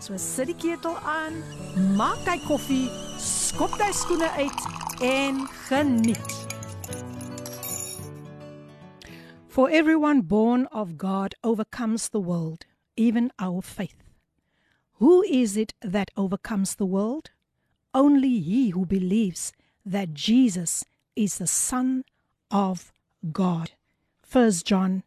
So sit die ketel aan, maak koffie, skop skoene uit en geniet. For everyone born of God overcomes the world, even our faith. Who is it that overcomes the world? Only he who believes that Jesus is the Son of God. 1 John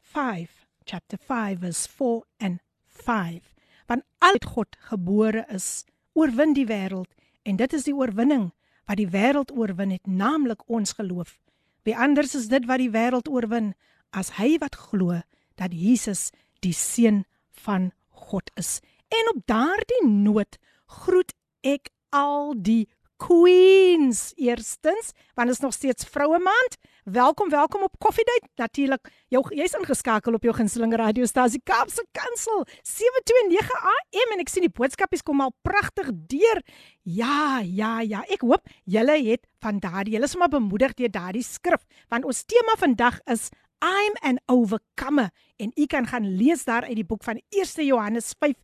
5, chapter 5, verse 4 and 5. Want al het God gebore is, oorwin die wêreld en dit is die oorwinning wat die wêreld oorwin het, naamlik ons geloof. Wie anders is dit wat die wêreld oorwin as hy wat glo dat Jesus die seun van God is. En op daardie noot groet ek al die queens eerstens want dit is nog steeds vroue maand welkom welkom op koffiedייט natuurlik jou jy's ingeskakel op jou gunsteling radiostasie Kaapse Kansel 729 AM en ek sien die boodskapies kom al pragtig deur ja ja ja ek hoop julle het van daardie julle is maar bemoedig deur daardie skrif want ons tema vandag is I'm an overcomer en u kan gaan lees daar uit die boek van 1 Johannes 5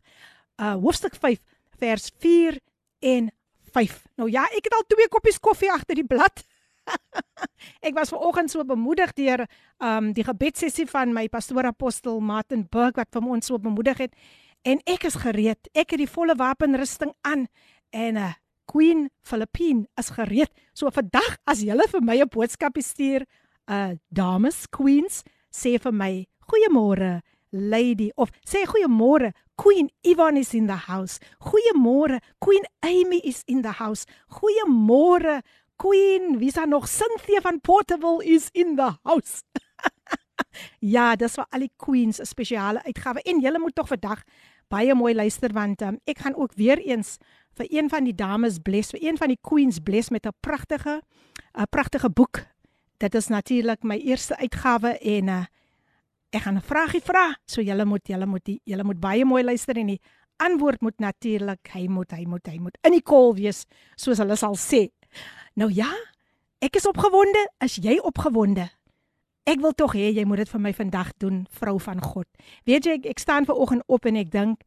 uh hoofstuk 5 vers 4 en 5. Nou ja, ek het al twee koppies koffie agter die blad. ek was vanoggend so bemoedig deur um die gebedssessie van my pastoor apostel Martin Burg wat vir ons so bemoedig het en ek is gereed. Ek het die volle wapenrusting aan en uh, Queen Philippine is gereed. So vandag as julle vir my 'n boodskapie stuur, uh dames, queens, sê vir my goeiemôre lady of sê goeiemôre Queen Ivan is in the house. Goeiemôre Queen Amy is in the house. Goeiemôre Queen, wie sa nog Cynthia van Portable is in the house. ja, dis vir al die queens 'n spesiale uitgawe en julle moet tog vandag baie mooi luister want um, ek gaan ook weer eens vir een van die dames bless, vir een van die queens bless met 'n pragtige 'n pragtige boek. Dit is natuurlik my eerste uitgawe en uh, ek gaan 'n vragie vra. So julle moet julle moet die, julle moet baie mooi luister en die antwoord moet natuurlik hy moet hy moet hy moet in die kol wees soos hulle sal sê. Nou ja, ek is opgewonde. Is jy opgewonde? Ek wil tog hê jy moet dit vir my vandag doen, vrou van God. Weet jy ek, ek staan ver oggend op en ek dink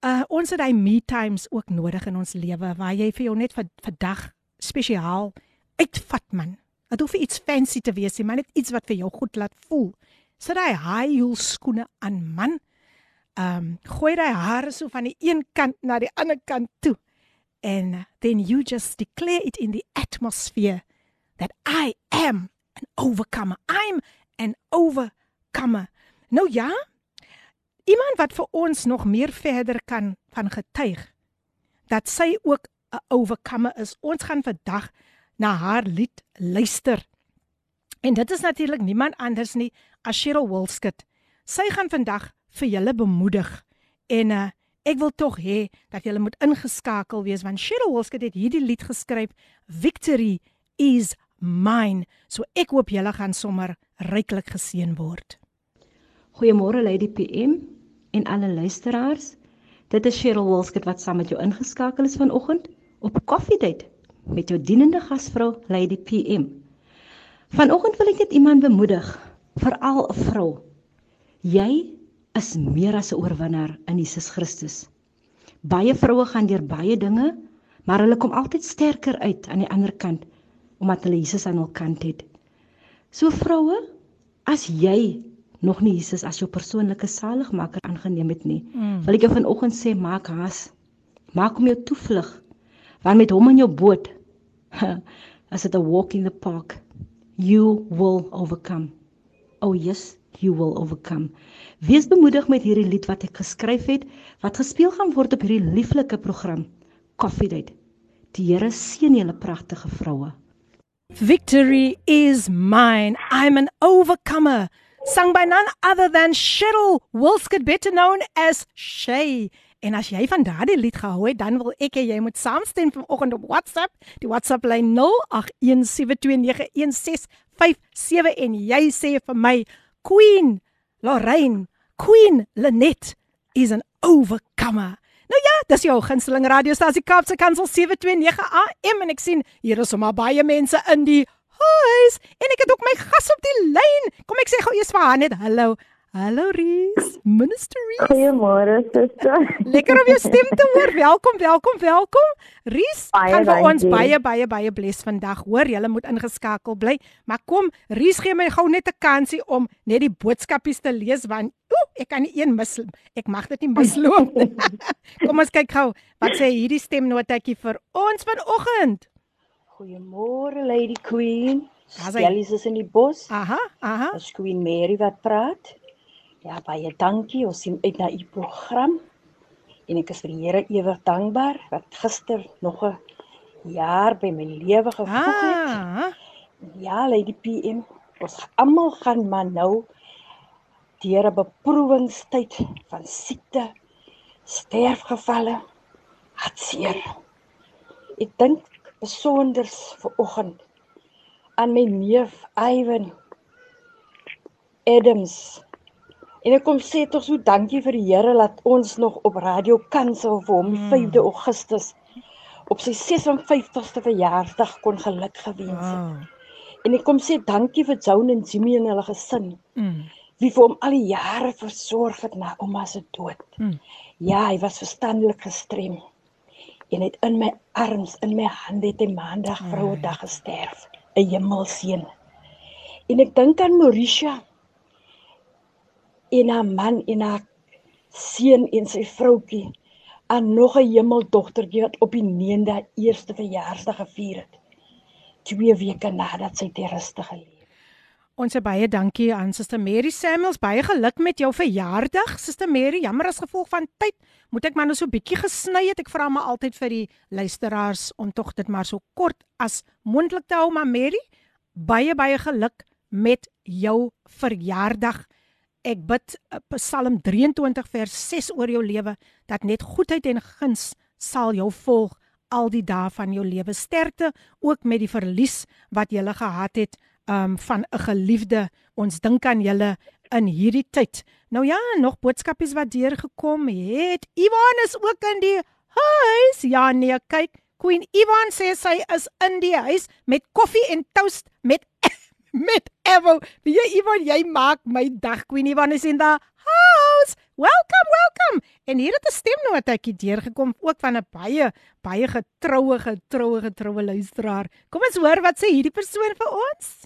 uh ons het hy me times ook nodig in ons lewe waar jy vir jou net vir vandag spesiaal uitvat man. Dit hoef iets fancy te wees nie, maar net iets wat vir jou goed laat voel sit hy high heel skoene aan man. Ehm um, gooi hy hare so van die een kant na die ander kant toe. And then you just declare it in the atmosphere that I am an overcomer. I'm an overcomer. Nou ja, iemand wat vir ons nog meer verder kan van getuig dat sy ook 'n overcomer is. Ons gaan vandag na haar lied luister. En dit is natuurlik niemand anders nie as Cheryl Wolskut. Sy gaan vandag vir julle bemoedig en uh, ek wil tog hê dat julle moet ingeskakel wees want Cheryl Wolskut het hierdie lied geskryf Victory is mine. So ek hoop julle gaan sommer ryklik geseën word. Goeiemôre Lady PM en alle luisteraars. Dit is Cheryl Wolskut wat saam met jou ingeskakel is vanoggend op Koffiedייט met jou dienende gasvrou Lady PM. Vanoggend wil ek net iemand bemoedig, veral 'n vrou. Jy is meer as 'n oorwinnaar in Jesus Christus. Baie vroue gaan deur baie dinge, maar hulle kom altyd sterker uit aan die ander kant omdat hulle Jesus aan hul kant het. So vroue, as jy nog nie Jesus as jou persoonlike saligmaker aangeneem het nie, mm. wil ek jou vanoggend sê maak haas. Maak hom jou toevlug. Want met hom in jou boot, as dit 'n walk in the park you will overcome. Oh yes, you will overcome. Wees bemoedig met hierdie lied wat ek geskryf het wat gespeel gaan word op hierdie lieflike program Coffee Date. Die Here seën julle pragtige vroue. Victory is mine. I'm an overcomer. Sung by none other than Cheryl Wilskut, better known as Shay. En as jy van daardie lied gehou het, dan wil ek hê jy moet saamstem vanoggend op WhatsApp. Die WhatsApp lyn 0817291657 en jy sê vir my Queen Lorraine, Queen Lenet is an overcomer. Nou ja, dis jou gunsteling radiostasie Kaapse Kansel 729 AM en ek sien hier is sommer baie mense in die huis en ek het ook my gas op die lyn. Kom ek sê gou eers vir haar net hallo. Hallo Ries, Minister Ries. Goeiemôre suster. Lekker om jou stem te hoor. Welkom, welkom, welkom. Ries, Baie gaan vir ons baie baie baie bless vandag. Hoor, julle moet ingeskakel bly. Maar kom, Ries gee my gou net 'n kansie om net die boodskapies te lees want ooh, ek kan nie een mis. Ek mag dit nie misloop. nie. kom ons kyk gou. Wat sê hierdie stemnotetjie vir ons vanoggend? Goeiemôre Lady Queen. Hy. Stellies is in die bos. Aha, aha. Dis Queen Mary wat praat. Ja, baie dankie. Ons sien uit na u program. En ek is vir die Here ewig dankbaar wat gister nog 'n jaar by my lewe gevoeg het. Ah, Ja, Lady PM. Ons almal gaan maar nou deur 'n beproewingstyd van siekte, sterfgevalle, hartseer. Ek dink besonder vir oggend aan my neef Ivan Adams. En ek kom sê tog so dankie vir die Here dat ons nog op Radio Kansel vir hom die 5de Augustus op sy 56ste verjaarsdag kon geluk gewens het. wow. En ek kom sê dankie vir Joan en Jimmy en hulle gesin Mm. wie vir hom al die jare versorg het na ouma se dood. Mm. Ja, hy was verstandelik gestrem. En het in my arms, in my hande het hy maandag vrouedag gesterf. 'n Hemelseën. En ek dink aan Mauricia en haar man en haar seun en sy vroutjie aan nog 'n hemeldogtertjie wat op die 9de eerste verjaarsdag gevier het. Twee weke nadat sy ter ruste gelê het. Ons sê baie dankie aan Suster Mary Samuels. Baie geluk met jou verjaardag, Suster Mary. Jammer as gevolg van tyd moet ek maar nou so bietjie gesny het. Ek vra maar altyd vir die luisteraars om tog dit maar so kort as moontlik te hou, maar Mary, baie baie geluk met jou verjaardag. Ek bid eh, Psalm 23 vers 6 oor jou lewe dat net goedheid en guns sal jou volg al die dae van jou lewe. Sterkte ook met die verlies wat jy gehad het um van 'n geliefde. Ons dink aan julle in hierdie tyd. Nou ja, nog boodskapies wat deurgekom het. Ivan is ook in die huis. Ja nee, kyk, Queen Ivan sê sy is in die huis met koffie en toast met met Evo. Wie jy Ivan, jy maak my dag. Queen Ivan is in the house. Welcome, welcome. En hier het 'n stemnotetjie deurgekom ook van 'n baie baie getroue getroue getroue luisteraar. Kom ons hoor wat sê hierdie persoon vir ons.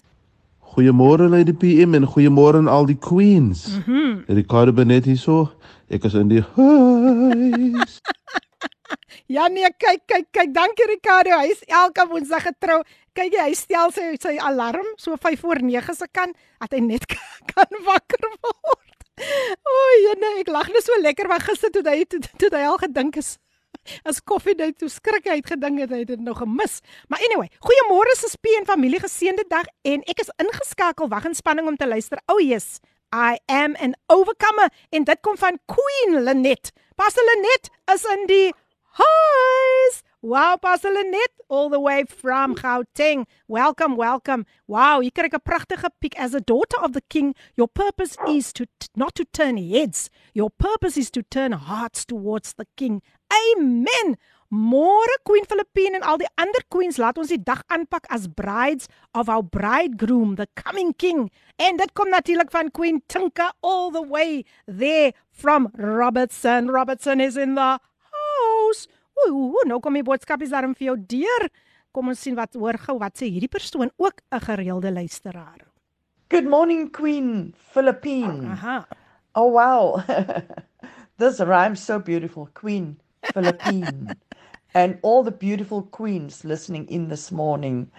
Goeiemôre Lady PM en goeiemôre aan al die queens. Mm Ricardo Benet hier so. Ek is in die huis. ja nee, kyk kyk kyk, dankie Ricardo. Hy is elke woensdag getrou. Kyk jy, hy stel sy sy alarm so 5 voor 9 se kan dat hy net kan wakker word. O, jene, ek lag net so lekker want gister toe hy toe, toe hy al gedink is as koffie dit toe skrik hy het gedink het hy het dit nog gemis. Maar anyway, goeiemôre se spie en familie geseënde dag en ek is ingeskakel wag in spanning om te luister. Oh yes, I am an overcomer en dit kom van Queen Lenet. Pastor Lenet is in die huis. Wow, Pastor Lenet all the way from Gauteng. Welcome, welcome. Wow, jy kry 'n pragtige piek as a daughter of the king. Your purpose is to not to turn heads. Your purpose is to turn hearts towards the king. Amen. Môre Queen Philippine en al die ander queens laat ons die dag aanpak as brides of our bridegroom, the coming king. En dit kom natuurlik van Queen Tinka all the way there from Robertson. Robertson is in the house. Ooh, nou kom die boodskapies daarom vir jou deur. Kom ons sien wat hoor gou wat sê hierdie persoon ook 'n gereelde luisteraar. Good morning, Queen Philippine. Aha. Oh, wow. this rhymes so beautiful. Queen Philippine. and all the beautiful queens listening in this morning.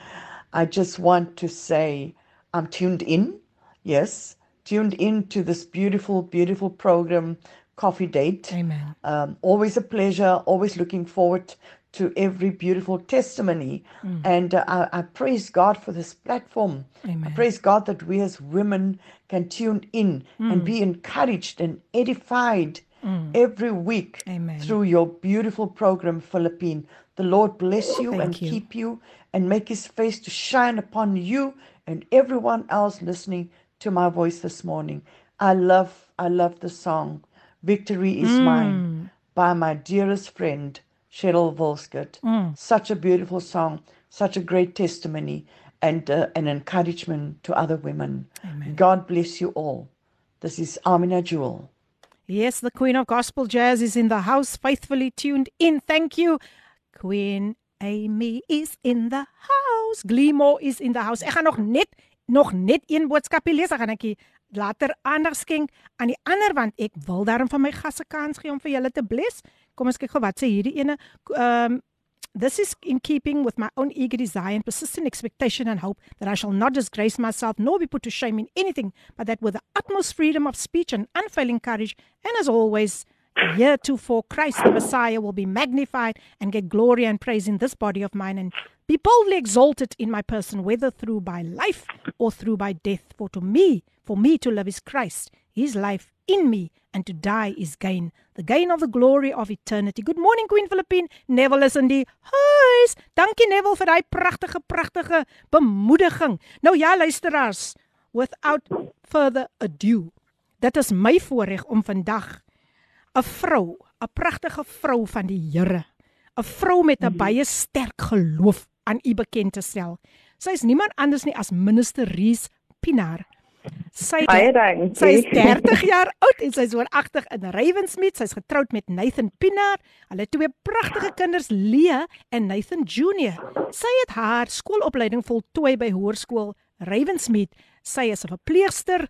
I just want to say I'm tuned in. Yes, tuned in to this beautiful, beautiful program, Coffee Date. Amen. Um, always a pleasure, always looking forward to every beautiful testimony. And uh, I, I praise God for this platform. I praise God that we as women can tune in and be encouraged and edified every week Amen. through your beautiful program, Philippine. The Lord bless you Thank and you. keep you and make his face to shine upon you and everyone else listening to my voice this morning. I love, I love the song, Victory is Mine by my dearest friend, Cheryl Volskert. Such a beautiful song, such a great testimony and uh, an encouragement to other women. God bless you all. This is Amina Jewel. Yes, the Queen of Gospel Jazz is in the house, faithfully tuned in. Thank you. Queen Amy is in the house. Gleemore is in the house. Ek gaan nog net nog net een boodskapie lees, dan gaan ek later aandag skenk aan die ander want ek wil daarom van my gasse kans gee om vir julle te bless. Kom ons kyk gou wat sê hierdie ene. Um This is in keeping with my own eager desire and persistent expectation and hope that I shall not disgrace myself nor be put to shame in anything, but that with the utmost freedom of speech and unfailing courage, and as always, heretofore Christ the Messiah will be magnified and get glory and praise in this body of mine and be boldly exalted in my person, whether through by life or through by death. For to me, for me to live is Christ, his life in me, and to die is gain, the gain of the glory of eternity. Good morning, Queen Philippine. Neville is in die huis. Dankie Neville vir daai pragtige, pragtige bemoediging. Nou ja, luisteraars, without further ado, dit is my voorreg om vandag 'n vrou, 'n pragtige vrou van die Here, 'n vrou met 'n baie sterk geloof aan u bekend te stel. Sy is niemand anders nie as minister Rees Pinaar. Sy. Sy is 30 jaar oud en sy is woonagtig in Rywensmeet. Sy's getroud met Nathan Pinaar. Hulle het twee pragtige kinders, Lee en Nathan Junior. Sy het haar skoolopleiding voltooi by Hoërskool Rywensmeet. Sy is 'n verpleegster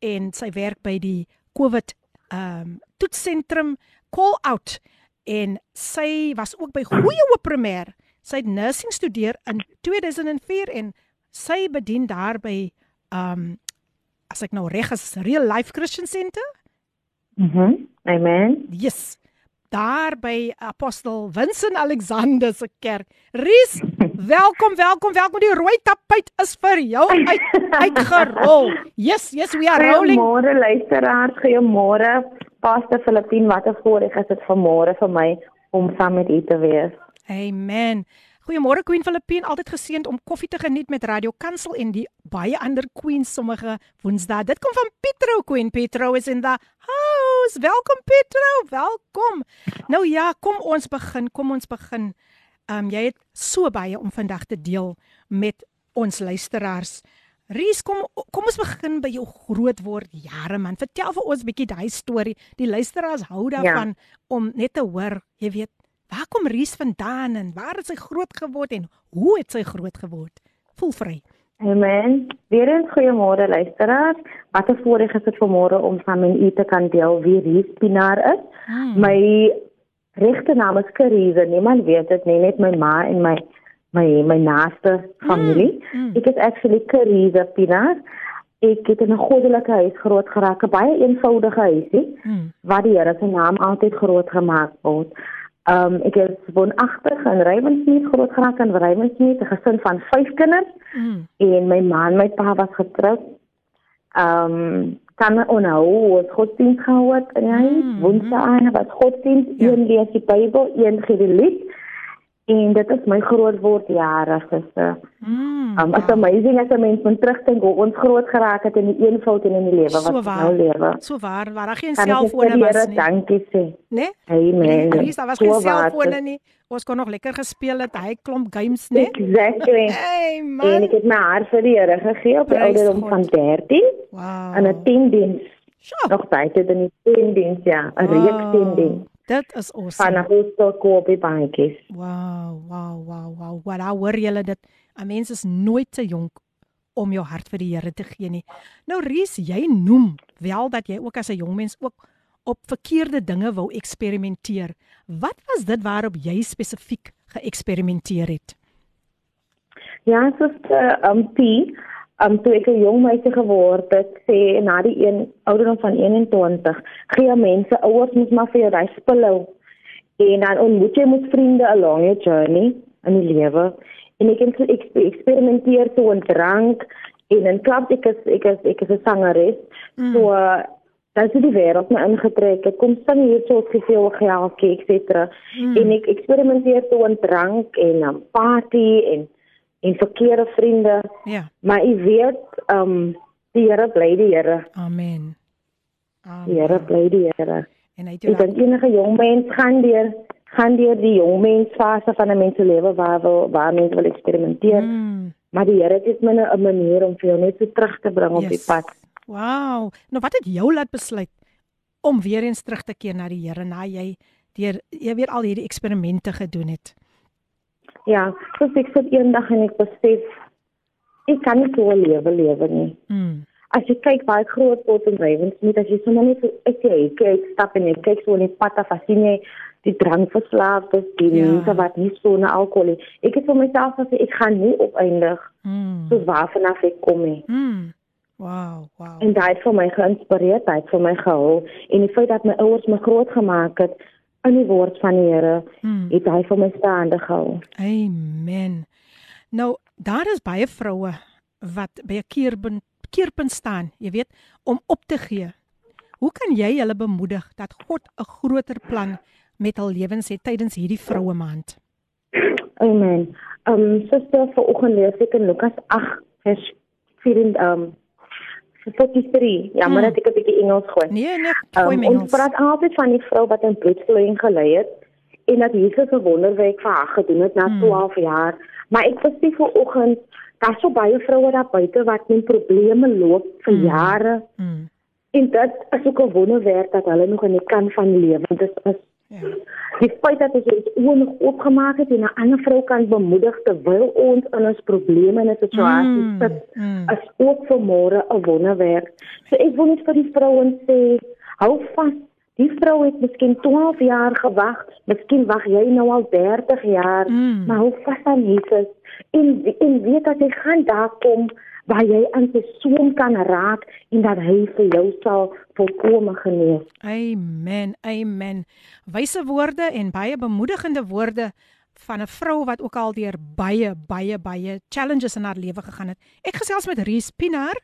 en sy werk by die COVID ehm um, toetsentrum Call Out en sy was ook by Goeie Hoop Primêr. Sy het nursing studeer in 2004 en sy bedien daar by um, as ek nou reg is Real Life Christian Center. Mhm. Amen. Yes. Daar by Apostel Vincent Alexander se kerk. Ries, welkom, welkom, welkom. Die rooi tapuit is vir jou uit uitgerol. Yes, yes, we are rolling. Goeiemôre luisteraars, goeiemôre. Pastor Filippine, wat 'n voorreg is dit vanmôre vir my om saam met u te wees. Amen. Goeiemôre Queen Filippine, altyd geseënd om koffie te geniet met Radio Kansel en die baie ander queens sommige Woensdae. Dit kom van Petro Queen. Petro is in the house. Welkom Petro, welkom. Nou ja, kom ons begin, kom ons begin. Ehm um, jy het so baie om vandag te deel met ons luisteraars. Ries, kom kom ons begin by jou groot word jare man. Vertel vir ons 'n bietjie daai storie. Die luisteraars hou daarvan ja. om net te hoor, jy weet, waar kom Ries vandaan en waar het sy groot geword en hoe het sy groot geword? Voel vry. Amen. Weereens goeiemôre luisteraars. Wat 'n voorreg is dit vanmôre om saam met u te kan deel wie Ries Pinaar is. Hmm. My regte naam is Karize. Niemand weet dit nie, net my ma en my my my naaste familie. mm. Ek is actually Karize Pinaar. Ek het in 'n goddelike huis groot geraak, 'n baie eenvoudige huisie Hmm. waar die Here se naam altyd groot gemaak word. Um ek is woonagtig in Rywensmeet groot geraak in Rywensmeet, 'n gesin van 5 kinders Hmm. en my ma en my pa was getroud. Um kan onhou ons godsdienst gehou het die huis. Mm, Woensdae was godsdienst, Ja. een lees die Bybel, een gee die lied. En dit is my groot word jare gister. Hmm. Um it's amazing as 'n mens moet terugdink hoe ons groot geraak het in die eenvoud en in die lewe So wat waar. ons nou lewe. So waar, waar daar geen selfone was nie, dankie sê. né? Amen. Ries, daar was So geen waar, selfone nie. Ons kon nog lekker gespeel het, hy klomp games, né? Exactly. Hey En man. ek het my hart vir die Here gegee op ouderdom van 13 Wow. in 'n tiendiens. Sjoe. Nog tyd het in die tiendiens ja, 'n reeks tiendiens Dit is van awesome. 'n hostel koopie baantjies. Wow, wow, wow, wow. Wat hoor julle dit? 'n Mens is nooit te jonk om jou hart vir die Here te gee nie. Nou Ries, jy noem wel dat jy ook as 'n jong mens ook op verkeerde dinge wou eksperimenteer. Wat was dit waarop jy spesifiek geëksperimenteer het? Ja, soos uh, um P, um toe ek 'n jong meisie geword het, sê na die een ouderdom van 21, gee mense ouers moet maar vir jou daai spulhou. En dan ontmoet jy met vriende along your journey in die lewe. En ek het ek eksperimenteer so in drank en in klub ek is ek is ek is 'n sangeres. Mm. So uh, dan het die wêreld my ingetrek. Ek kom staan hier so op veel geld, etc. Mm. En ek eksperimenteer toe in drank en um, party en en verkeerde vriende. Ja. Maar jy weet, ehm um, die Here bly die Here. Amen. Amen. Die Here bly die Here. En hy het jou Ek dink enige jong mens gaan deur gaan deur die jong mens fase van 'n mens se lewe waar wil waar mens wil eksperimenteer. Mm. Maar die Here het my 'n manier om vir jou net so terug te bring op die Yes. pad. Wow. Nou wat het jou laat besluit om weer eens terug te keer na die Here na jy deur jy weet al hierdie eksperimente gedoen het? Ja, so ek sit eendag en ek besef ek kan nie so 'n lewe lewe nie. Mm. As jy kyk baie groot pot en rywens nie, as jy sommer net so ek sê kyk stap en jy kyk so in die pad af jy nie die drankverslaafdes, die Ja. ja. mense wat nie so na alkohol nie. Ek het vir myself gesê ek gaan nie opeindig Mm. so waar vanaf ek kom nie. Mm. Wow, wow. En daai het vir my geïnspireer, daai het vir my gehou en die feit dat my ouers my groot gemaak het in die woord van die Here, Mm. het hy vir my staande gehou. Amen. Nou, daar is baie vroue wat by 'n keerpunt keerpunt staan, jy weet, om op te gee. Hoe kan jy hulle bemoedig dat God 'n groter plan met hul lewens het tydens hierdie vroue maand? Amen. Ehm um, suster vanoggend lees ek in Lukas 8 vers 4 ehm um, 43. Ja, maar Hmm. dat ek 'n bietjie Engels gooi. Nee, nee, Um, gooi ons praat altyd van die vrou wat 'n bloedvloeiing gelei het en dat Jesus 'n wonderwerk vir haar gedoen het na Hmm. 12 jaar. Maar ek besef vanoggend daar's so baie vroue daar buite wat met probleme loop vir Hmm. jare Mm. en dit is ook 'n wonderwerk dat hulle nog in die kan van lewe. Dit is Ja. die feit dat ons oë nog oopgemaak het en 'n ander vrou kan bemoedig terwyl ons in ons probleme en 'n situasie Mm, sit mm. is ook vir môre 'n wonderwerk. So ek wil net vir die vrouens sê, hou vas. Die vrou het miskien 12 jaar gewag, miskien wag jy nou al 30 jaar, Mm. maar hou vas aan Jesus en en weet dat hy gaan daar kom waar jy aan sy soem kan raak en dat hy vir jou sal volkome genees. Amen. Amen. Wyse woorde en baie bemoedigende woorde van 'n vrou wat ook al deur baie baie baie challenges in haar lewe gegaan het. Ek gesels met Ries Pinaar,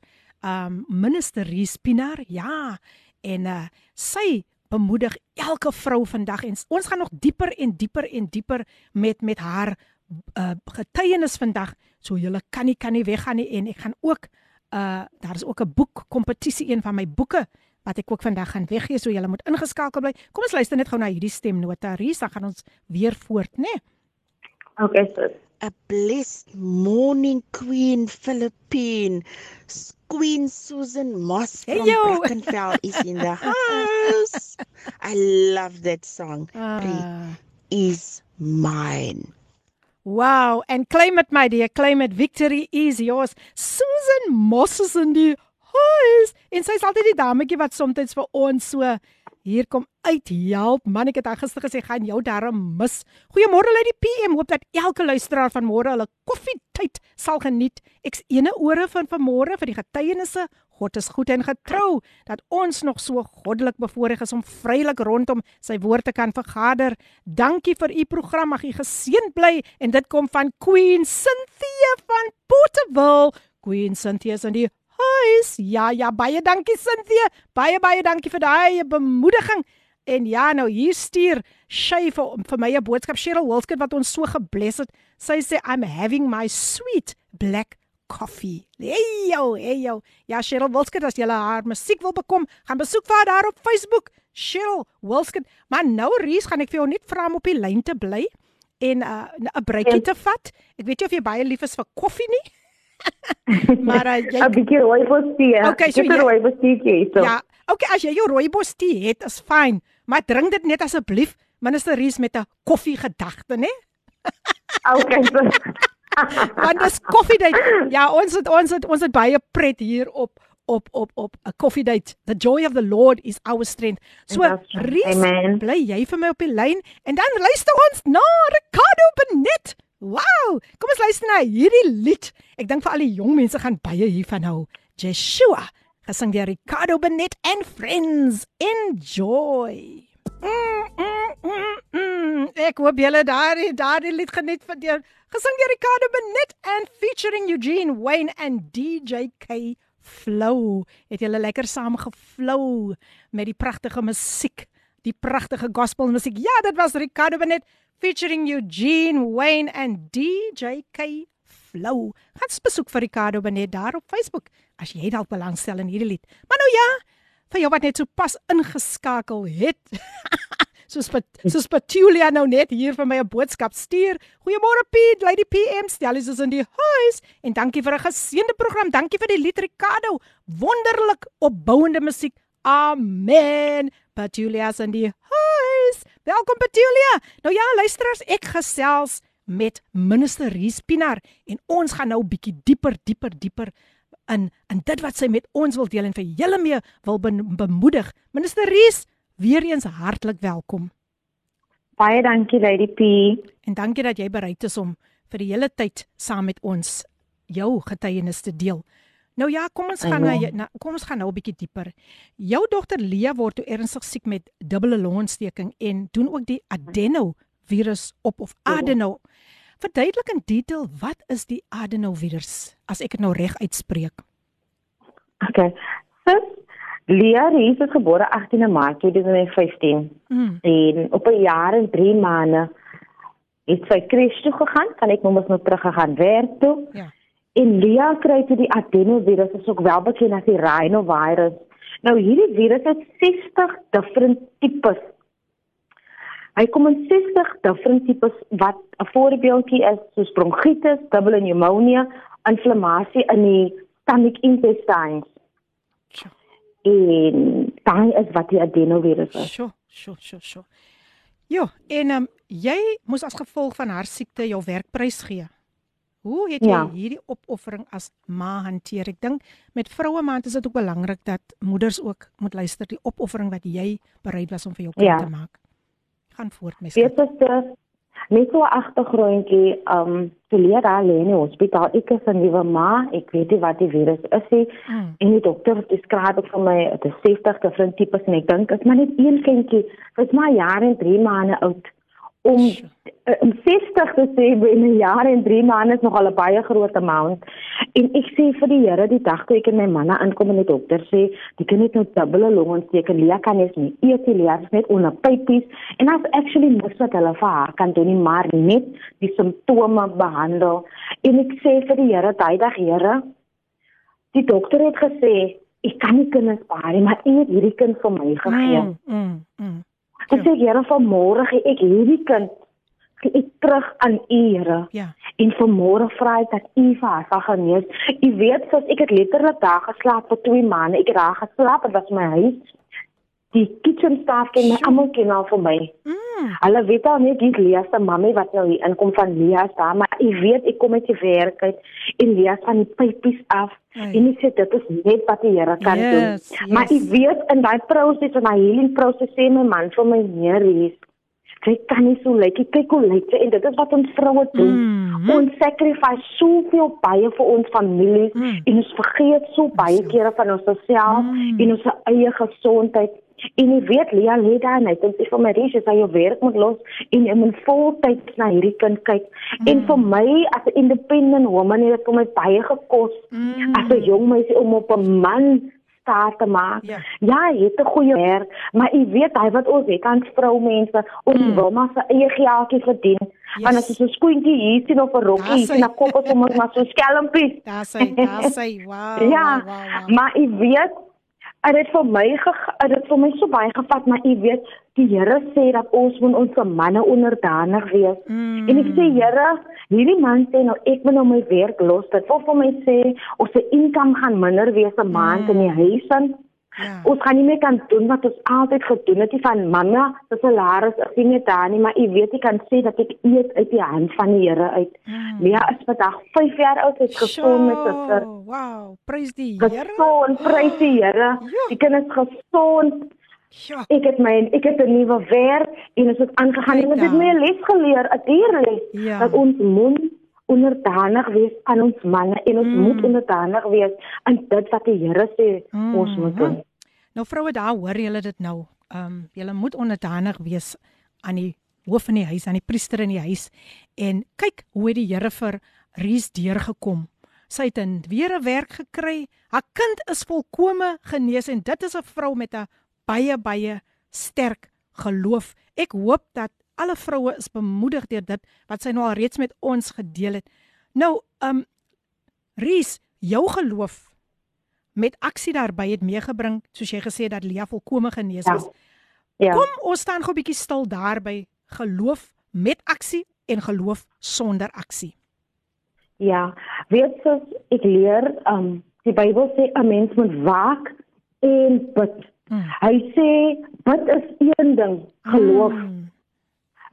um minister Ries Pinaar. Ja. En uh sy bemoedig elke vrou vandag en ons gaan nog dieper en dieper en dieper met met haar uh getuienis vandag. So julle kan nie kan nie weggaan nie en ek gaan ook uh daar is ook 'n boek kompetisie een van my boeke wat ek ook vandag gaan weggee so julle moet ingeskakel bly. Kom ons luister net gou na hierdie stemnota Ries, dan gaan ons weer voort, né? Nee? Okay, sis. A blessed morning, Queen Philippine. Queen Susan Moss Hey, from yo. Brackenfell is in the house. I love that song. Uh, Is mine. Wow, and claim it my dear, claim it. Victory is yours. Susan Moss is in die huis. En sy's altyd die dametjie wat soms vir ons so hier kom uithelp. Man, ek het haar gister gesê gaan jou darm mis. Goeiemôre uit die PM. Hoop dat elke luisteraar van môre hulle koffietyd sal geniet. Ek's ene ore van vanmôre vir die getuienisse. God is goed en getrou dat ons nog so goddelik bevoorreg is om vrylik rondom sy woord te kan vergader. Dankie vir u program. Mag u geseënd bly en dit kom van Queen Cynthia van Porterville. Queen Cynthia is in die huis. Ja, ja, baie dankie Cynthia. Baie baie dankie vir daai bemoediging. En ja, nou hier stuur Shay vir, vir my 'n boodskap Cheryl Wilskut wat ons so gebless het. Sy sê I'm having my sweet black coffee. Hey yo, hey yo. Ja, Cheryl Wilskut as jy haar musiek wil bekom, gaan besoek vir haar daar op Facebook. Cheryl Wilskut. Maar nou Ries, gaan ek vir jou net vra om op die lyn te bly en 'n uh, 'n breekie te vat. Ek weet nie of jy baie lief is vir koffie nie. maar uh, jy 'n bietjie rooibos tee. Okay, so jy- rooibos tee so. Ja, okay, as jy jou rooibos tee het, is fyn, maar drink dit net asseblief minister Ries met 'n koffiegedagte, né? Okay. So. Want dis koffiedייט. Ja, ons het ons het ons het baie pret hier op op op op 'n koffiedייט. The joy of the Lord is our strength. So That's right. Ries, Amen. bly jy vir my op die lyn en dan luister ons na Ricardo Benet. Wow! Kom ons luister na hierdie lied. Ek dink vir al die jong mense gaan baie hiervan hou. Joshua, gesing deur Ricardo Benet and Friends. Enjoy. Mm, mm, mm, mm. Ek hoop julle daardie daardie lied geniet van deur gesing deur Ricardo Benet and featuring Eugene Wayne and DJ K Flow. Het julle lekker saam geflow met die pragtige musiek, die pragtige gospel musiek. Ja, dit was Ricardo Benet featuring Eugene Wayne and DJ K Flow. Gaan besoek vir Ricardo Benet daar op Facebook as jy dalk belangstel in hierdie lied. Maar nou ja, vir jou wat net so pas ingeskakel het. soos soos Petulia nou net hier vir my 'n boodskap stuur. Goeiemôre Piet, Lady PM, stel is in die huis en dankie vir 'n geseënde program. Dankie vir die lied Ricardo. Wonderlik opbouende musiek. Amen. Petulia's in die huis. Welkom Petulia. Nou ja, luisteraars, ek gesels met minister Ries Pinaar en ons gaan nou 'n bietjie dieper, dieper, dieper in in dit wat sy met ons wil deel en vir julle mee wil bemoedig. Minister Ries, weer eens hartlik welkom. Baie dankie Lady P. En dankie dat jy bereid is om vir die hele tyd saam met ons jou getuienis te deel. Nou ja, kom ons gaan na, na kom ons gaan nou 'n bietjie dieper. Jou dogter Lia word toe ernstig siek met dubbele longontsteking en doen ook die adenovirus op of adeno. Verduidelik in detail wat is die adenovirus as ek dit nou reg uitspreek. Okay. So Lia Rees is gebore 18 Maart 2015. Mm. En op 'n jaar en 3 maande het sy kres toe gegaan, kan ek nog eens terug gegaan werk toe. Ja. En Lia kry toe die adenovirus, is ook wel bekend as die rhinovirus. Nou hierdie virus het 60 different tipes. Hy kom in 60 different tipes wat 'n voorbeeldjie is soos bronkietis, dubbele pneumonia, inflammasie in die stomach intestines en daai is wat die adenovirus is. Sjoe, sjoe, sjoe, sjoe. Jo, en um, jy moes as gevolg van haar siekte jou werkprys gee. Hoe het jy ja. hierdie opoffering as ma hanteer? Ek dink met vroue maand is dit ook belangrik dat moeders ook moet luister die opoffering wat jy bereid was om vir jou kind ja. te maak. Gaan voort, mes. Dit is Net so 'n agtergrondjie, um verleer daar lê in die hospitaal. Ek is 'n nuwe ma, ek weet nie wat die virus is nie. Hmm. En die dokter het beskryf vir my dit is 60 different tipes en ek dink dit is maar net een kindjie. Dit is maar jare en 3 maande oud om om 60 te sê in 'n jaar en 3 maande is nogal 'n baie groot amount. En ek sê vir die Here die dag toe ek en my manne aankom en die dokter sê die kind het nou dubbele longontsteking, Lia kan nie meer eet nie, Lia is net onder pypies en as actually moes wat hulle vir haar kan doen, maar net die simptome behandel. En ek sê vir die Here, daai dag Here, die dokter het gesê ek kan nie kinders baar nie, maar U het hierdie kind vir my gegee. Mm, mm, mm. Ek sê Here vanmôre gee ek hierdie kind gee ek terug aan U Here. Ja. En vanmôre vra ek dat U vir haar sal genees. U weet soos ek het letterlik daar geslaap vir 2 maande. Ek het daar geslaap, dit was my huis die kitchen staff ken my almal ken al vir my. Mm. Hulle weet al net dis Lia se mamma wat nou hier inkom van Lia se daar, maar ek weet ek kom met die werk uit en Lia van die pypies af. Hey. En ek sê dit is net wat die Here kan yes, doen. Yes. Maar ek weet in daai proses en daai healing proses sê my man vir my meer hier kyk kan nie so lyk kyk hoe lyk en dit is wat ons vroue doen mm -hmm. ons sacrifice soveel baie vir ons familie mm. en ons vergeet so baie kere van ons self mm. en ons eie gesondheid En jy weet Lia lê daar en sy vir my reg is hy jou werk moet los en jy moet voltyds na hierdie kind kyk. Mm. En vir my as 'n independent woman het dit vir my baie gekos mm. as 'n jong meisie om op 'n man staat te maak. Ja, ja jy het 'n goeie werk, maar jy weet hy wat ons het aan vroumense, ons mm. wil maar sy eie geldjie verdien. Yes. Want as jy so skoentjie hier sien op 'n rokkie, sien 'n kop of sommer maar so skelmpies. Daar sê, daar sê, wow. ja, wow, wow, wow. maar jy weet Dit vir my dit vir my so baie gevat, maar u weet, die Here sê dat ons moet ons manne onderdanig wees. Mm. En ek sê Here, hierdie man sê nou ek moet nou my werk los. Dit wil vir my sê ons se inkom gaan minder wees 'n maand mm. in die huis en Ja. Ons kan nie meer kan doen wat ons altyd gedoen het, van mamma se salaris, ek sien dit daar nie, maar u weet ek kan sê dat ek eet uit die hand van die Here uit. Mm. Ja, is vandag 5 jaar oud, het gesond met sister. Wow, prys die Here. Gesond, prys die Here. Ja. Die kind is gesond. Ja. Ek het my ek het 'n nuwe werk en dit het aangegaan en dit het my les geleer, 'n dierles ja. dat ons mond onderdanig wees aan ons manne en ons mm. moet onderdanig wees aan dit wat die Here sê mm. ons moet doen. Nou vroue daar hoor julle dit nou. Ehm um, julle moet onderdanig wees aan die hoof van die huis, aan die priester in die huis. En kyk hoe het die Here vir Ries deurgekom. Sy het 'n weer 'n werk gekry. Haar kind is volkome genees en dit is 'n vrou met 'n baie baie sterk geloof. Ek hoop dat alle vroue is bemoedig deur dit wat sy nou al reeds met ons gedeel het. Nou, um Ries, jou geloof met aksie daarbey het meegebring, soos jy gesê dat Lia volkome genees is. Ja. ja. Kom ons staan gou 'n bietjie stil daarby. Geloof met aksie en geloof sonder aksie. Ja, weet jy ek leer um die Bybel sê 'n mens moet waak en bid. Hmm. Hy sê bid is een ding, geloof. Hmm.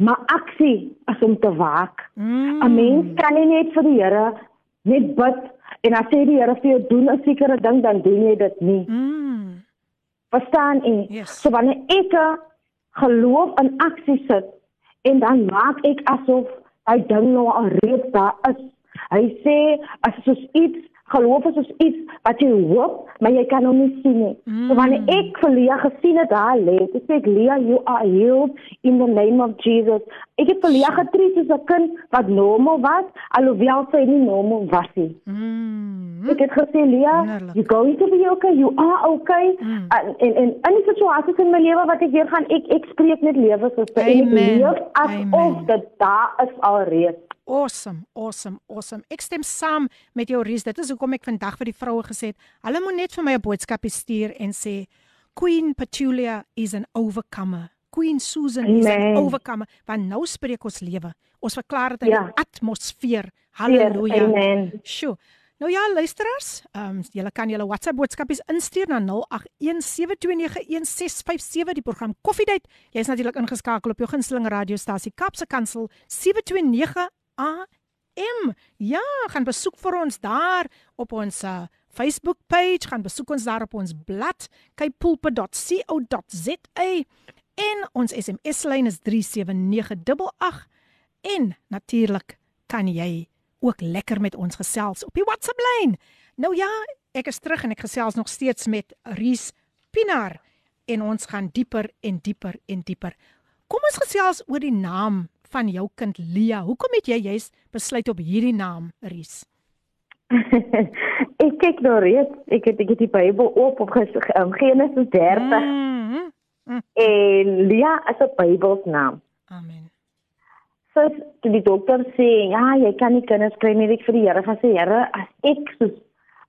Maar aksie is om te waak. 'n hmm. Mens kan nie net vir die Here net bid en as jy die Here vir jou doen 'n sekere ding dan doen jy dit nie. Mm. Verstaan jy? Yes. So wanneer ek geloof in aksie sit en dan maak ek asof hy ding nou al reeds daar is. Hy sê as soos iets geloof is soos iets wat jy hoop, maar jy kan hom nie sien nie. Mm. So wanneer ek vir Lia gesien het daar lê, ek sê Lia, you are healed in the name of Jesus. Ek het vir Lia getreed soos 'n kind wat normaal was, alhoewel sy nie normaal was nie. Mm. Ek het gesê Lia, Wonderlik. you going to be okay, you are okay. Mm. En en en in die situasies in my lewe wat ek weer gaan, ek ek spreek net lewe soos en ek leef asof dit daar is alreeds. Awesome, awesome, awesome. Ek stem saam met jou Ries. Dit is hoekom ek vandag vir die vroue gesê het, hulle moet net vir my 'n boodskapie stuur en sê Queen Petulia is an overcomer. Queen Susan is an Amen. overcomer. Want nou spreek ons lewe. Ons verklaar dit in Ja. die atmosfeer. Halleluja. Amen. Sjoe. Nou ja, luisteraars, ehm um, julle kan julle WhatsApp boodskapies instuur na 0817291657 die program Koffiedייט. Jy's natuurlik ingeskakel op jou gunsteling radiostasie Kapse Kansel 729 AM. Ja, gaan besoek vir ons daar op ons uh, Facebook page, gaan besoek ons daar op ons blad kypulpe.co.za en ons SMS lyn is 37988 en natuurlik kan jy ook lekker met ons gesels op die WhatsApp lyn. Nou ja, ek is terug en ek gesels nog steeds met Ries Pinaar en ons gaan dieper en dieper en dieper. Kom ons gesels oor die naam van jou kind Lia. Hoekom het jy juis besluit op hierdie naam, Ries? ek kyk nou reeds, ek het ek het die Bybel oop op ges- um, Genesis 30 Mm -hmm. en Lia is 'n Bybelsnaam. Amen. So toe die dokter sê, ja, jy kan nie kinders kry nie, ek vir die Here gaan sê, Here, as ek soos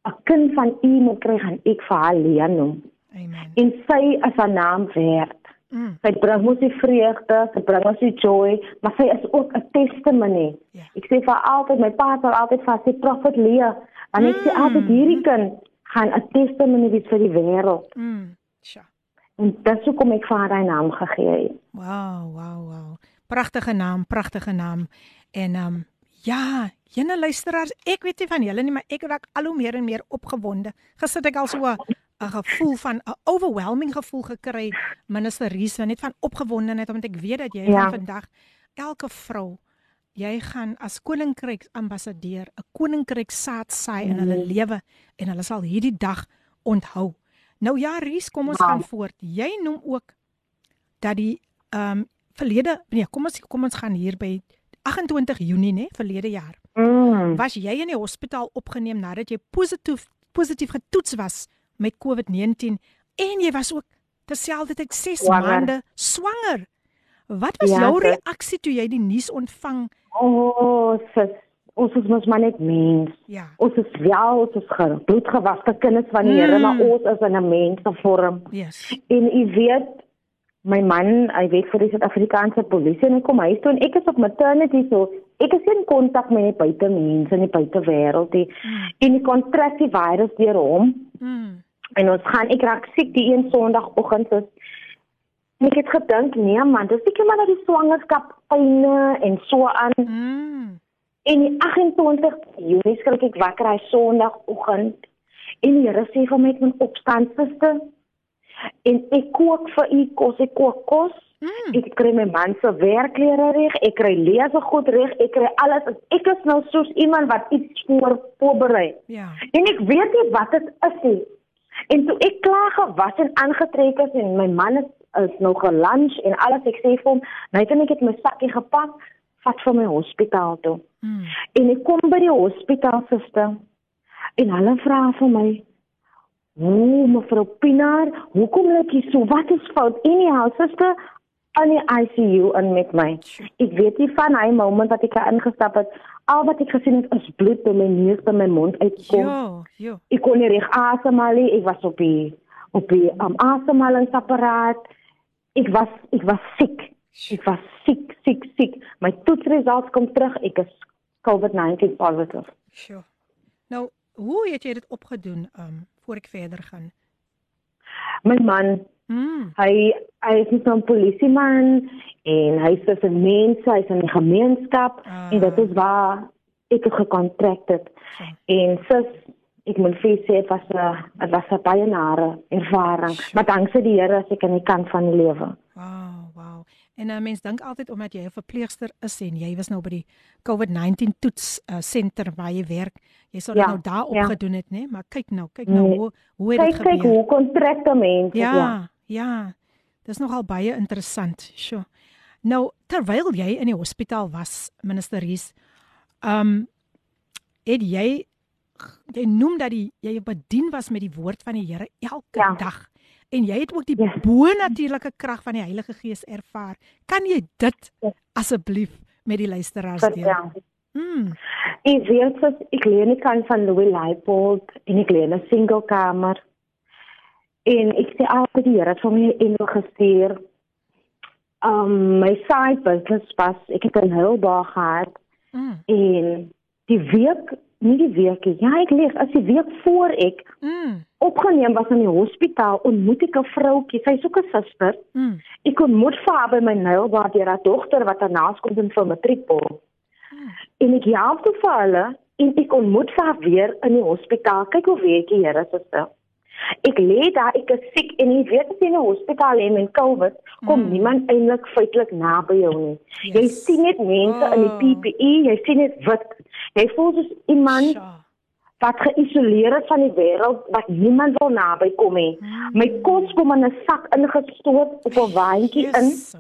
'n kind van U moet kry, gaan ek vir haar Lia noem. Amen. En sy is haar naam werd. Mm. Sy bring ons die vreugde, sy bring ons die joy, maar sy is ook 'n testimony. Ja. Ek sê vir altyd, my pa sal altyd vir sê Prophet Lia, want ek sê Mm. altyd hierdie kind gaan 'n testimony wees vir die wêreld. Mm. Sja. En dis hoekom ek vir haar daai naam gegee het. Wow, wow, wow. Pragtige naam, pragtige naam. En ehm um, ja, jene luisteraars, ek weet nie van julle nie, maar ek raak al hoe meer en meer opgewonde. Gister het ek al so 'n gevoel van 'n overwhelming gevoel gekry, minister Riese, net van opgewondenheid omdat ek weet dat jy Ja. van vandag elke vrou jy gaan as koninkryk ambassadeur 'n koninkryk saad saai in hulle lewe en hulle sal hierdie dag onthou. Nou ja, Ries, kom ons Ja. gaan voort. Jy noem ook dat die ehm um, verlede nee, kom ons kom ons gaan hier by 28 Junie nê, verlede jaar. Mm. Was jy in die hospitaal opgeneem nadat jy positief positief getoets was met COVID-19 en jy was ook terselfdertyd 6 Swanger. maande swanger. Wat was Ja, jou reaksie toe jy die nuus ontvang? O, oh, sis, ons is mos maar net mens. Ja. Ons is wel, ons is ge- bloedgewaste kinders van die Here, Mm. maar ons is in 'n mensvorm. Yes. En u weet, my man, hy werk vir die Suid-Afrikaanse polisie en hy kom huis toe en ek is op maternity so. Ek is in kontak met die buitemense in die buitewêreld. En ek kontrak die virus deur hom Mm. En ons gaan ek raak siek die een Sondagoggend so en ek het gedink nee man, dis seker maar dat die swangerskap pyne en so aan. Mm. En die 28 Junie skrik ek wakker hy Sondagoggend en die Here sê vir my ek moet opstaan suster. En ek kook vir u kos, ek kook kos. Mm. Ek kry my man se werkklere reg, ek kry lese goed reg, ek kry alles. Ek is nou soos iemand wat iets voor voorberei. Ja. En ek weet nie wat dit is nie. En toe ek klaar gewas en aangetrek is en my man is, is nog gelunch en alles ek sê vir hom, net en ek het my sakkie gepak, vat vir my hospitaal toe. Mm. En ek kom by die hospitaal suster en hulle vra vir my Ooh, mevrou Pinaar, hoekom lyk jy so? Wat is fout? Anyhow, suster, aan die ICU in met my. Ek weet nie van hy moment wat ek daar ingestap het. Al wat ek gesien het is bloed by my neus by my mond uitkom. Ja, ja. Ek kon nie reg asemhaal nie. Ek was op die op die um, asemhalingsapparaat. Ek was ek was siek. Ek was siek, siek, siek. My toetsresultate kom terug. Ek is COVID-19 positief. Sure. Nou, hoe het jy dit opgedoen um voor ek verder gaan? My man, Mm. hy hy is nie 'n polisieman en hy is 'n mens, hy's in die gemeenskap Ah. en dit is waar ek het gekontrak het. So. En sis ek moet vir sê dit was 'n dit was 'n baie nare ervaring, Sure. maar dankse die Here as ek aan die kant van die lewe. Wow, wow. En 'n mens dink altyd omdat jy 'n verpleegster is en jy was nou by die COVID-19 toets uh, senter waar jy werk, jy sou dit Ja, nou daar ja. opgedoen het, né? Maar kyk nou, kyk nou Nee. hoe hoe het dit Kyk kyk gebeur. hoe kontrakte mense Ja, ja. Ja. Dis nogal baie interessant. Sjoe. Nou, terwyl jy in die hospitaal was, minister Ries, um het jy jy noem dat die, jy bedien was met die woord van die Here elke Ja. dag. En jy het ook die Ja. bo-natuurlike krag van die Heilige Gees ervaar. Kan jy dit Ja. asseblief met die luisteraars deel? Vertel. Mm. Ek weet dat ek leen die kant van Louis Leipold en ek leen 'n single kamer. En ek sê altyd die Here het vir my 'n engel gestuur. Um my side business was ek het 'n hulpbaar gehad Mm. en die week, nie die week nie. Ja, ek leef as die week voor ek Mm. opgeneem was in die hospitaal, ontmoet ek 'n vroutjie, sy's ook 'n suster. Mm. Ek ontmoet vir haar by my hulpbaar deur haar dogter wat daarnaas kom doen vir matriekbal. En ek help toe vir hulle en ek ontmoet haar weer in die hospitaal. Kyk hoe weet jy, Here, suster. Ek lê daar, ek is siek en jy weet as jy in 'n hospitaal lê met COVID, kom Mm. niemand eintlik feitelik naby jou nie. Yes. Jy sien net mense in die Oh. PPE, jy sien net wit. Jy voel soos iemand Sjoe. wat geïsoleer is van die wêreld wat niemand wil naby kom nie. Mm. My kos kom in 'n sak ingestoot op 'n waantjie in Yes, so.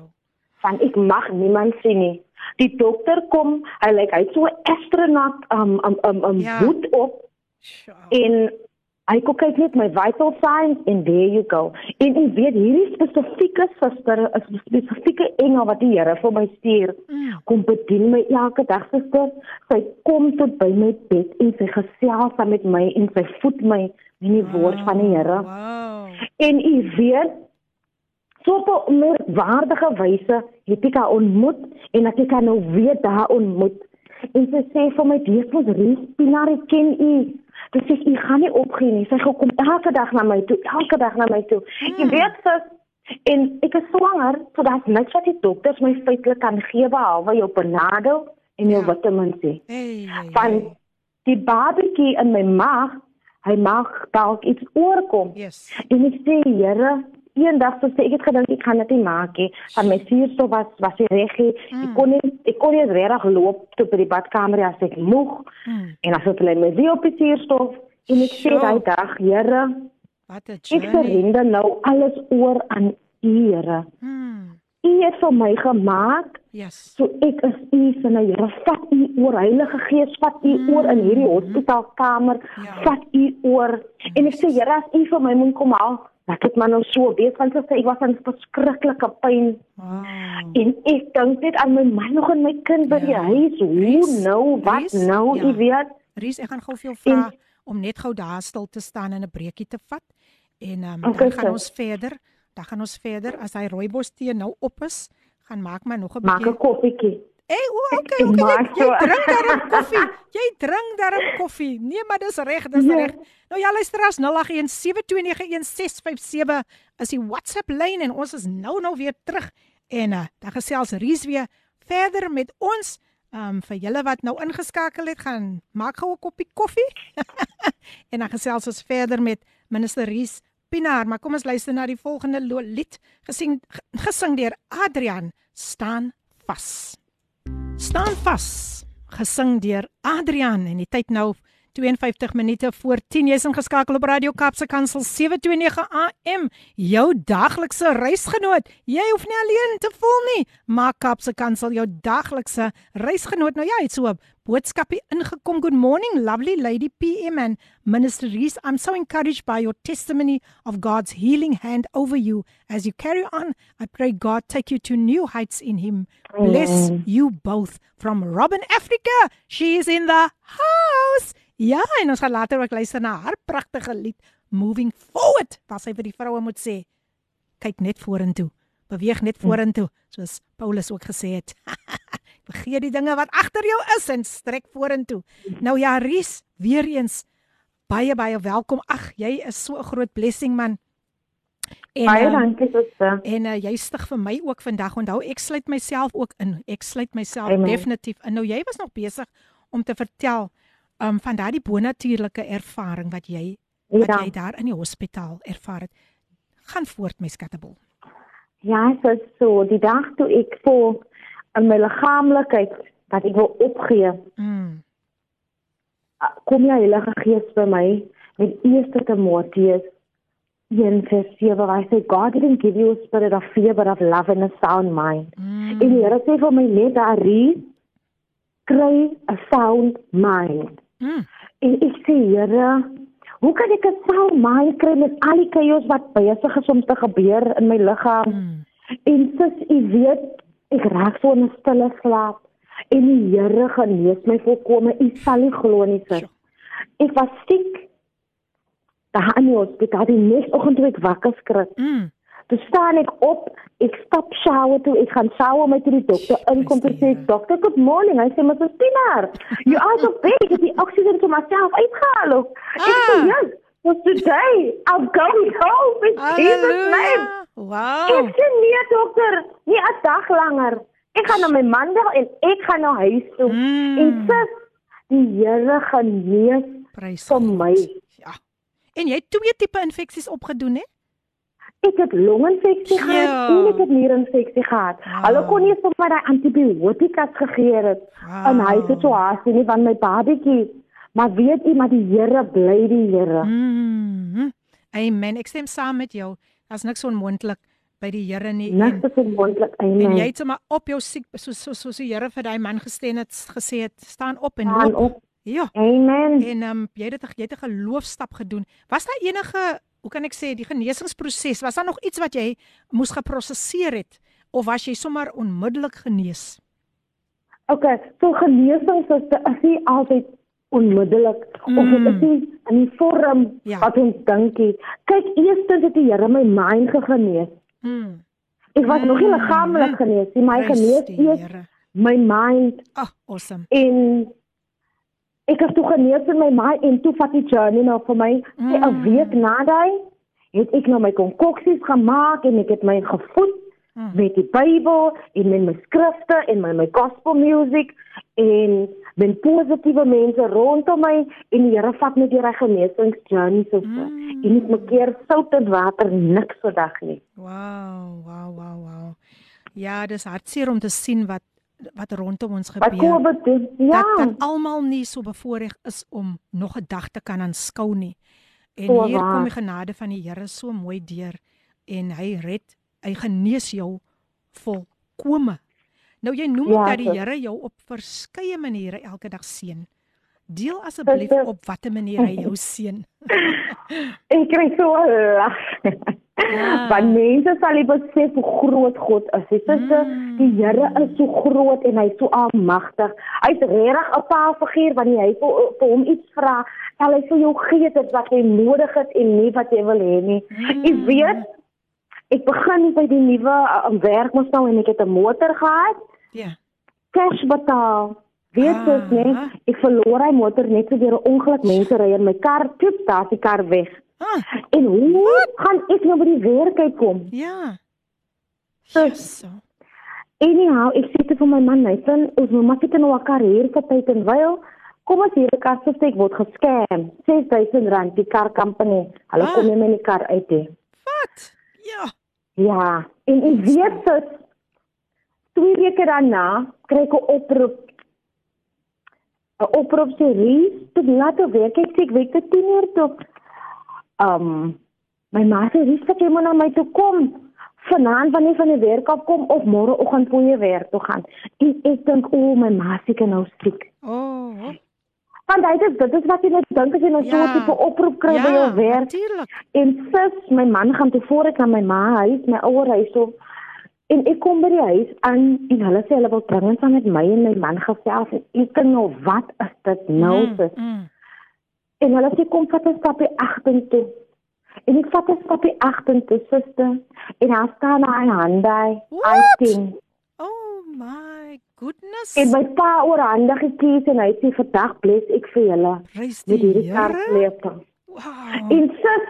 want ek mag niemand sien nie. Die dokter kom, hy lyk hy het so astronaut um um um, um Ja. hoed op Sjoe. en hy kom kyk net my vital signs en there you go. En ek weet hierdie spesifieke suster is 'n spesifieke engel wat die Here vir my stuur. Mm. Kom bedien my elke dag suster. Sy kom tot by my bed en sy gesels saam met my en sy voed my met die woord van die Here. Wow. En u weet so op 'n merkwaardige wyse het ek haar ontmoet en ek het haar nou weer daar ontmoet. En sy sê vir my dis was Respinar ek ken u. Dis sê u gaan nie opgee nie. Sy gaan kom elke dag na my toe, elke dag na my toe. Hmm. Jy weet sis en ek is swanger, so daar's niks wat die dokters my feitelik kan gee behalwe jou panado en jou Ja. vitamine C. Hey, hey, Van die babatjie in my maag, hy mag dalk iets oorkom. Yes. En ek sê, Here, eendag sê ek het gedink ek gaan dit nie maak nie. Van my suurstof was was hy reg. nie. Mm. Ek kon nie ek kon nie regtig loop tot by die badkamer as ek moeg Mm. en as lê my weer op die suurstof en ek sê Sure. daai dag, Here, Wat 'n ek surrender nou alles oor aan U, Here. Mm. U het vir my gemaak Yes. So ek is u se nou Here, vat u oor Heilige Gees, vat u Mm. oor in hierdie hospitaalkamer, Ja. vat u oor. En ek sê Here, as u vir my moet kom haal, ek maar nou so weet want sê ek was in verskriklike pyn Wow. en ek dink net aan my man nog en my kind by die Ja. huis. Hoe nou, wat Ries, nou, ja. u weet. Ries, ek gaan gou vir jou vra om net gou daar stil te staan en 'n breekie te vat. En um, Okay, dan gaan sir. ons verder. Dan gaan ons verder as hy rooibos tee nou op is, gaan maak maar nog 'n Maak 'n bietjie. koffietjie. Hey, o, okay, okay. Jy, jy drink daarom koffie. Jy drink daarom koffie. Nee, maar dis reg, dis Ja. reg. Nou ja, luisteraars 0817291657 is die WhatsApp lyn en ons is nou nou weer terug en uh, dan gesels Ries weer verder met ons. Um vir julle wat nou ingeskakel het, gaan maak gou 'n koppie koffie. en dan gesels ons verder met minister Ries Pinaar, maar kom ons luister na die volgende lied gesing gesing deur Adrian staan vas. Staan vas, gesing deur Adrian en die tyd nou 52 minute voor 10 jy's ingeskakel op Radio Kapse Kansel 729 AM jou daglikse reisgenoot. Jy hoef nie alleen te voel nie. Maak Kapse Kansel jou daglikse reisgenoot. Nou ja het so 'n boodskapie ingekom. Good morning lovely lady PM and minister Reese I'm so encouraged by your testimony of God's healing hand over you. As you carry on I pray God take you to new heights in him. Bless you both. From Robin Africa she is in the house Ja, en ons gaan later ook luister na haar pragtige lied Moving Forward, waar sy vir die vroue moet sê kyk net vorentoe. Beweeg net vorentoe, soos Paulus ook gesê het. Vergeet die dinge wat agter jou is en strek vorentoe. Nou ja, Ries, weer eens baie baie welkom. Ag, jy is so 'n groot blessing man. En, baie dankie suster. En uh, jy stig vir my ook vandag. Onthou, ek sluit myself ook in. Ek sluit myself Amen. definitief in. Nou jy was nog besig om te vertel um van daardie bonatuurlike ervaring wat jy wat ja. jy daar in die hospitaal ervaar het. Gaan voort my skattebol. Ja, so so die dag toe ek voel in my liggaamlikheid dat ek wil opgee. Mm. Kom jy Heilige Gees by my met eerste Timoteus 1:7 waar hy sê God didn't give you a spirit of fear but of love and a sound mind. Mm. En die Here sê vir my net daar kry 'n sound mind. Mm. En ek sê, Here, hoe kan ek 'n sou my kry met al die chaos wat besig is om te gebeur in my liggaam? Mm. En sis, u weet, ek raak so in 'n stille slaap en die Here genees my volkome. U sal nie glo nie, sis. Ek was siek. Daar aan die hospitaal die nes oggend toe ek wakker skrik. Mm. Toe staan ek op, ek stap shower toe, ek gaan shower met die dokter inkom te sê, "Dokter, good morning." Hy sê, "Mrs. Pinaar, you are so big, the oxygen to myself uitgehaal." Ah. Ek sê, "Yes, for today, I'm going home in Jesus name." Wow. Ek sê, "Nee, dokter, nie 'n dag langer. Ek gaan na my man toe en ek gaan na huis toe." Mm. En sis, die Here genees vir my. Ja. En jy het twee tipe infeksies opgedoen, hè? Ek het longinfeksie ja. gehad en ek het nierinfeksie gehad. Wow. Hulle kon nie vir my daai antibiotika gegee het wow. in hy situasie nie van my babatjie. Maar weet jy maar die Here bly die Here. Mm -hmm. Amen. Ek stem saam met jou. Daar's niks onmoontlik by die Here nie. Niks is onmoontlik. Amen. En jy het sommer op jou siek so so so die Here vir daai man gesteen het gesê het staan op en loop. Op. Ja. Amen. En ehm um, jy het jy het 'n geloofstap gedoen. Was daar enige hoe kan ek sê die genesingsproses was daar nog iets wat jy moes geprosesseer het of was jy sommer onmiddellik genees? OK, so genesing is as jy altyd onmiddellik mm. of dit is nie in die vorm ja. wat ons dink nie. Kyk, eers het die Here my mind genees. Mm. Ek was mm. nog nie liggaamlik genees nie, my genees eers my mind. Ag, oh, awesome. En ek het toe genees in my my en toe vat die journey nou vir my mm. 'n week na daai het ek nou my konkoksies gemaak en ek het my gevoed mm. met die Bybel en met my skrifte en my my gospel music en met positiewe mense rondom my en die Here vat my deur hy genesings journey so mm. en ek maak keer sout en water niks vandag nie wow wow wow wow ja dis hartseer om te sien wat wat rondom ons gebeur. Wat doen? Ja. Dat, dat almal nie so bevoorreg is om nog 'n dag te kan aanskou nie. En so hier waar. kom die genade van die Here so mooi deur en hy red, hy genees jou volkome. Nou jy noem ja, dat die Here jou op verskeie maniere elke dag seën. Deel asseblief op watter manier hy jou seën. ek kry so lag. Ja. Want mense sal nie besef hoe groot God is. Dit is mm. die Here is so groot en hy's so almagtig. Hy's regtig 'n paalfiguur wanneer jy vir, vir hom iets vra, sal hy vir jou gee dit wat jy nodig het en nie wat jy wil hê nie. Mm. Ek weet ek begin by die nuwe uh, werk mos nou en ek het 'n motor gehad. Ja. Yeah. Cash betaal. Weet jy, ah. nee, ek verloor hy motor net so deur 'n ongeluk mense ry in my kar, toe staat die kar weg. Ah. En hoe What? gaan ek nou by die werk uitkom? Ja. So. so. Anyhow, ek sê te vir my man Nathan, ons moet maar net nou 'n karier vir tyd en wyl. Kom as hierdie kar se steek word geskam. 6000 rand die kar company. Hulle ah. kom net met die kar uit hè. Wat? Ja. Ja, en ek weet dit twee weke daarna kry ek 'n oproep 'n oproep sê Ries, dit laat op werk. Ek sê ek weet dit 10 uur toe. Um my ma sê Ries, ek moet na my toe kom. Vanaand wanneer van die werk af kom of môreoggend voor jy werk toe gaan. En ek dink o, oh, my ma sê kan nou strik. Oh. Want dit is dit is wat jy net dink as jy nou so 'n Ja. tipe oproep kry by jou werk. Natuurlik. En sis, my man gaan ek aan my ma huis, my ouer huis toe. En ek kom by die huis aan en hulle sê hulle wil dringend saam met my en my man gesels en ek dink nou wat is dit nou Mm, sis? mm. En hulle sê kom vat 'n stapie agtertoe. En ek vat 'n stapie agtertoe, suster. En daar staan hy hande, I think. Oh my goodness. En my pa oor hande gekies en hy sê vandag bless ek vir julle Prys met die hierdie Here. kerklewe. Wow. En sis,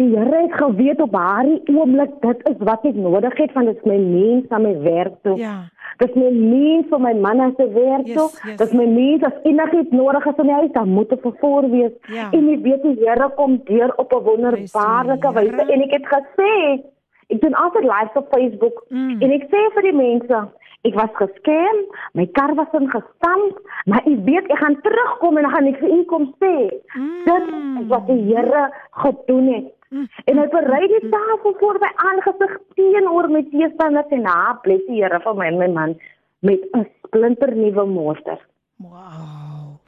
die Here het geweet op daardie oomblik dit is wat ek nodig het want dit is my mens aan my werk toe. Ja. Dis my mens vir my man aan sy werk Yes, toe. yes. Dis my mens as enigiets nodig is in die huis, dan moet dit vervoer wees. Ja. En ek weet die Here kom deur op 'n wonderbaarlike wyse en ek het gesê ek doen altyd live op Facebook Mm. en ek sê vir die mense Ek was geskem, my kar was ingestamp, maar ek weet ek gaan terugkom en dan gaan ek vir u kom sê. Mm. Dit is wat die Here gedoen het. En hy berei die tafel voor my aangesig teenoor my teestanders en na bless die Here vir my en my man met 'n splinternuwe motor. Wow.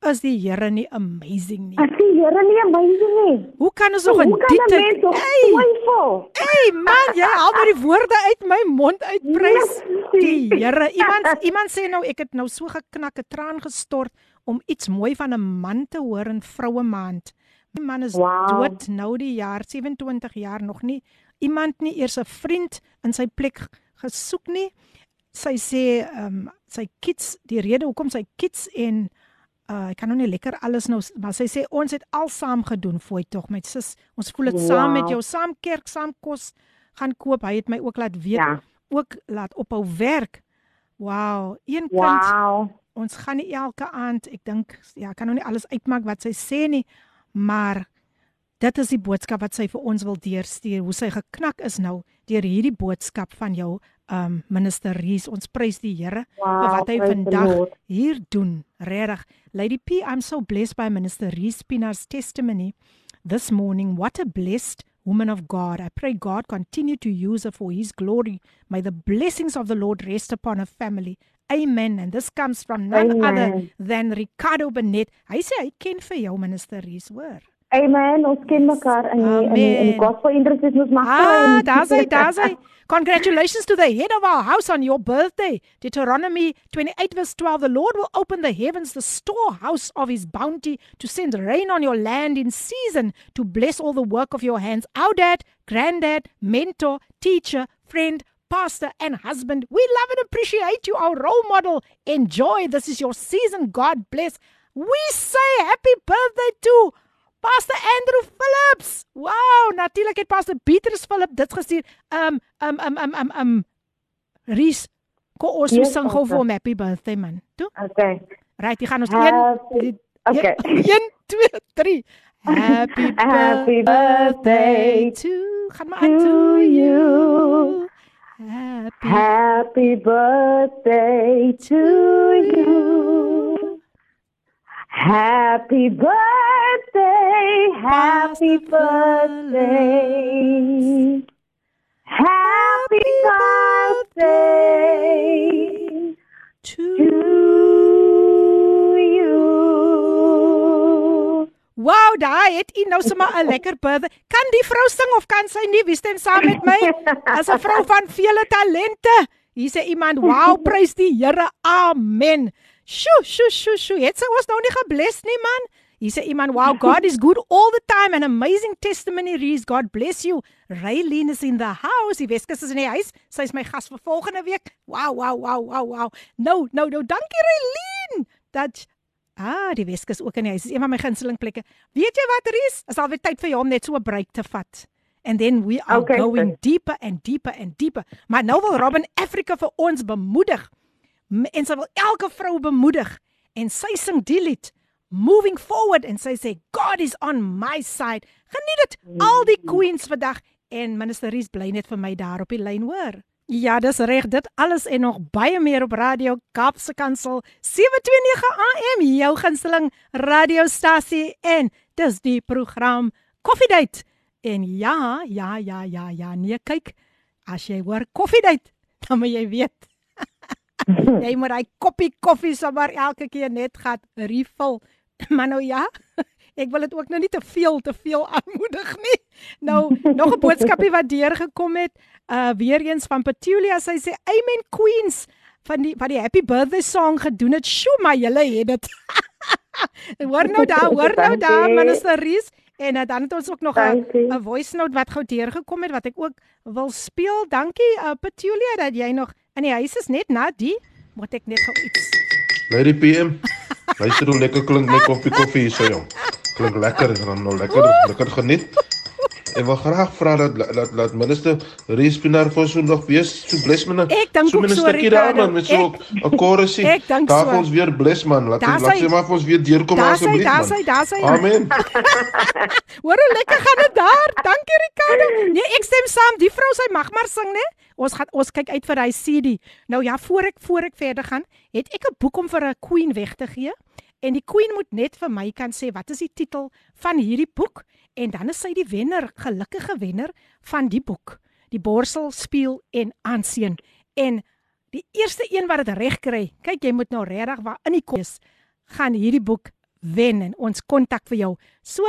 Is die Here nie amazing nie? As die Here nie amazing nie. Hoe kan ons nog in nog Hey, hey man, jy haal maar die woorde uit my mond uit. Prys die Here. Iemand iemand sê nou ek het nou so geknak, 'n traan gestort om iets mooi van 'n man te hoor in vroue maand. My man is Wow. dood nou die jaar 27 jaar nog nie. Iemand nie eers 'n vriend in sy plek gesoek nie. Sy sê ehm um, sy kids, die rede hoekom sy kids en uh, ek kan nou nie lekker alles nou maar sy sê ons het al saam gedoen fooi tog met sis ons voel dit wow. saam met jou saam kerk saam kos gaan koop hy het my ook laat weet Ja. ook laat ophou werk wow een kind Wow. ons gaan nie elke aand ek dink ja kan nou nie alles uitmaak wat sy sê nie maar dit is die boodskap wat sy vir ons wil deurstuur. Hoe sy geknak is nou deur hierdie boodskap van jou um minister Rees. Ons prys die Here Wow, vir wat hy vandag hier doen. Regtig. Lady p i'm so blessed by minister Rees Pina's testimony this morning. What a blessed woman of god. I pray god continue to use her for his glory. May the blessings of the lord rest upon her family amen and this comes from none Amen. other than ricardo benet hy sê hy ken vir jou minister Rees hoor Amen. Ons ken mekaar in die, in die, in die Amen. gospel industry ons mag Ah, daar's hy, daar's hy. Congratulations to the head of our house on your birthday. Deuteronomy 28 verse 12. The Lord will open the heavens, the storehouse of his bounty, to send rain on your land in season, to bless all the work of your hands. Our dad, granddad, mentor, teacher, friend, pastor, and husband. We love and appreciate you, our role model. Enjoy. This is your season. God bless. We say happy birthday to Pastor Andrew Phillips. Wow, natuurlik het Pastor Petrus Philip dit gestuur. Um um um um um um Ries, kom ons Yes, sing gou vir hom happy birthday man. Toe. Okay. Right, jy gaan ons Happy- een okay. 1 2 3 Happy Happy birthday birthday to gaan maar aan to you. Happy Happy birthday to you. Happy birthday, happy birthday. Happy birthday to to you. Wow, daai het u nou sommer 'n lekker birthday. Kan die vrou sing of kan sy nie? Wie stem saam met my? As 'n vrou van vele talente. Hier sê iemand, "Wow, prys die Here. Amen." Sjoe, sjoe, sjoe, sjoe. Het sy ons nou nie gebless nie, man? Hier sê iemand, "Wow, God is good all the time. An amazing testimony, Reese. God bless you." Raylene is in the house. Die Weskus is in die huis. Sy is my gas vir volgende week. Wow, wow, wow, wow, wow. Nou, nou, nou, dankie Raylene. Dat Ah, die Weskus ook in die huis. Dis een van my gunsteling plekke. Weet jy wat, Ries? Is alweer tyd vir jou om net so 'n break te vat. And then we are Okay, going sis. deeper and deeper and deeper. Maar nou wil Robin Africa vir ons bemoedig. En sy wil elke vrou bemoedig. En sy sing die lied Moving forward en sy sê God is on my side. Geniet dit al die queens vandag en minister Ries bly net vir my daar op die lyn hoor. Ja, dis reg. Dit alles en nog baie meer op Radio Kaapse Kansel 729 AM, jou gunsteling radiostasie en dis die program Koffiedייט. En ja, ja, ja, ja, ja, nee, kyk. As jy hoor Koffiedייט, dan moet jy weet. jy moet hy koppie koffie sommer elke keer net gat refill. Maar nou ja, ek wil dit ook nou nie te veel te veel aanmoedig nie. Nou nog 'n boodskapie wat deurgekom het, uh weer eens van Petulia, sy sê Amen Queens van die wat die happy birthday song gedoen het. Sjoe, maar julle het dit. hoor nou daar, hoor nou daar, minister Ries. En uh, dan het ons ook nog 'n voice note wat gou deurgekom het wat ek ook wil speel. Dankie uh, Petulia dat jy nog in die huis is net na die moet ek net gou iets. Lady PM. Luister hoe lekker klink my koffie koffie hier so jong. Klink lekker, dan nou lekker, lekker geniet. Ek wil graag vra dat dat dat minister Respinar vir so nog wees so bless man. Ek dink so ook so Ricardo met so 'n chorusie. Ek dink Daar so. ons weer bless man. Laat Daar laat sy- maar vir ons weer deurkom Daar sy, asseblief daar man. sy, daar sy. Amen. Hoor hoe lekker gaan dit daar. Dankie Ricardo. Nee, ek stem saam. Die vrou sy mag maar sing, né? Ons gaan ons kyk uit vir hy CD. Nou ja, voor ek voor ek verder gaan, het ek 'n boek om vir 'n queen weg te gee. En die queen moet net vir my kan sê wat is die titel van hierdie boek en dan is sy die wenner, gelukkige wenner van die boek. Die borsel speel en aanseën. En die eerste een wat dit reg kry, kyk jy moet nou regtig waar in die kos gaan hierdie boek wen en ons kontak vir jou. So,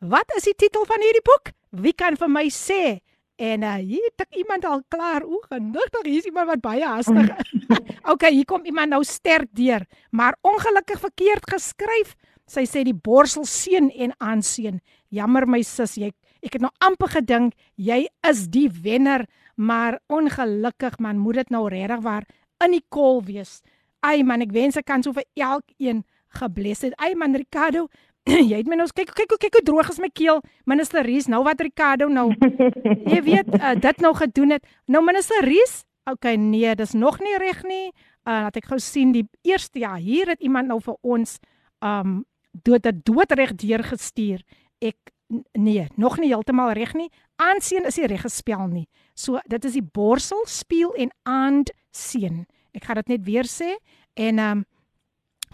wat is die titel van hierdie boek? Wie kan vir my sê? En uh, hier tik iemand al klaar. O, genigtig, hier is iemand wat baie haastig. okay, hier kom iemand nou sterk deur, maar ongelukkig verkeerd geskryf. Sy sê die borsel seën en aanseën. Jammer my sis, jy ek het nou amper gedink jy is die wenner, maar ongelukkig man, moet dit nou regtig waar in die kol wees. Ai man, ek wens ek kan so vir elkeen gebless het. Ai man Ricardo, jy het my nou kyk kyk kyk hoe droog is my keel. Minister Ries, nou wat Ricardo nou. jy weet uh, dit nou gedoen het. Nou minister Ries, okay nee, dis nog nie reg nie. Uh laat ek gou sien die eerste ja, hier het iemand nou vir ons um dood dit doodreg deurgestuur. Ek n- nee, nog nie heeltemal reg nie. Aanseën is nie reg gespel nie. So dit is die borsel speel en aandseën. Ek gaan dit net weer sê en um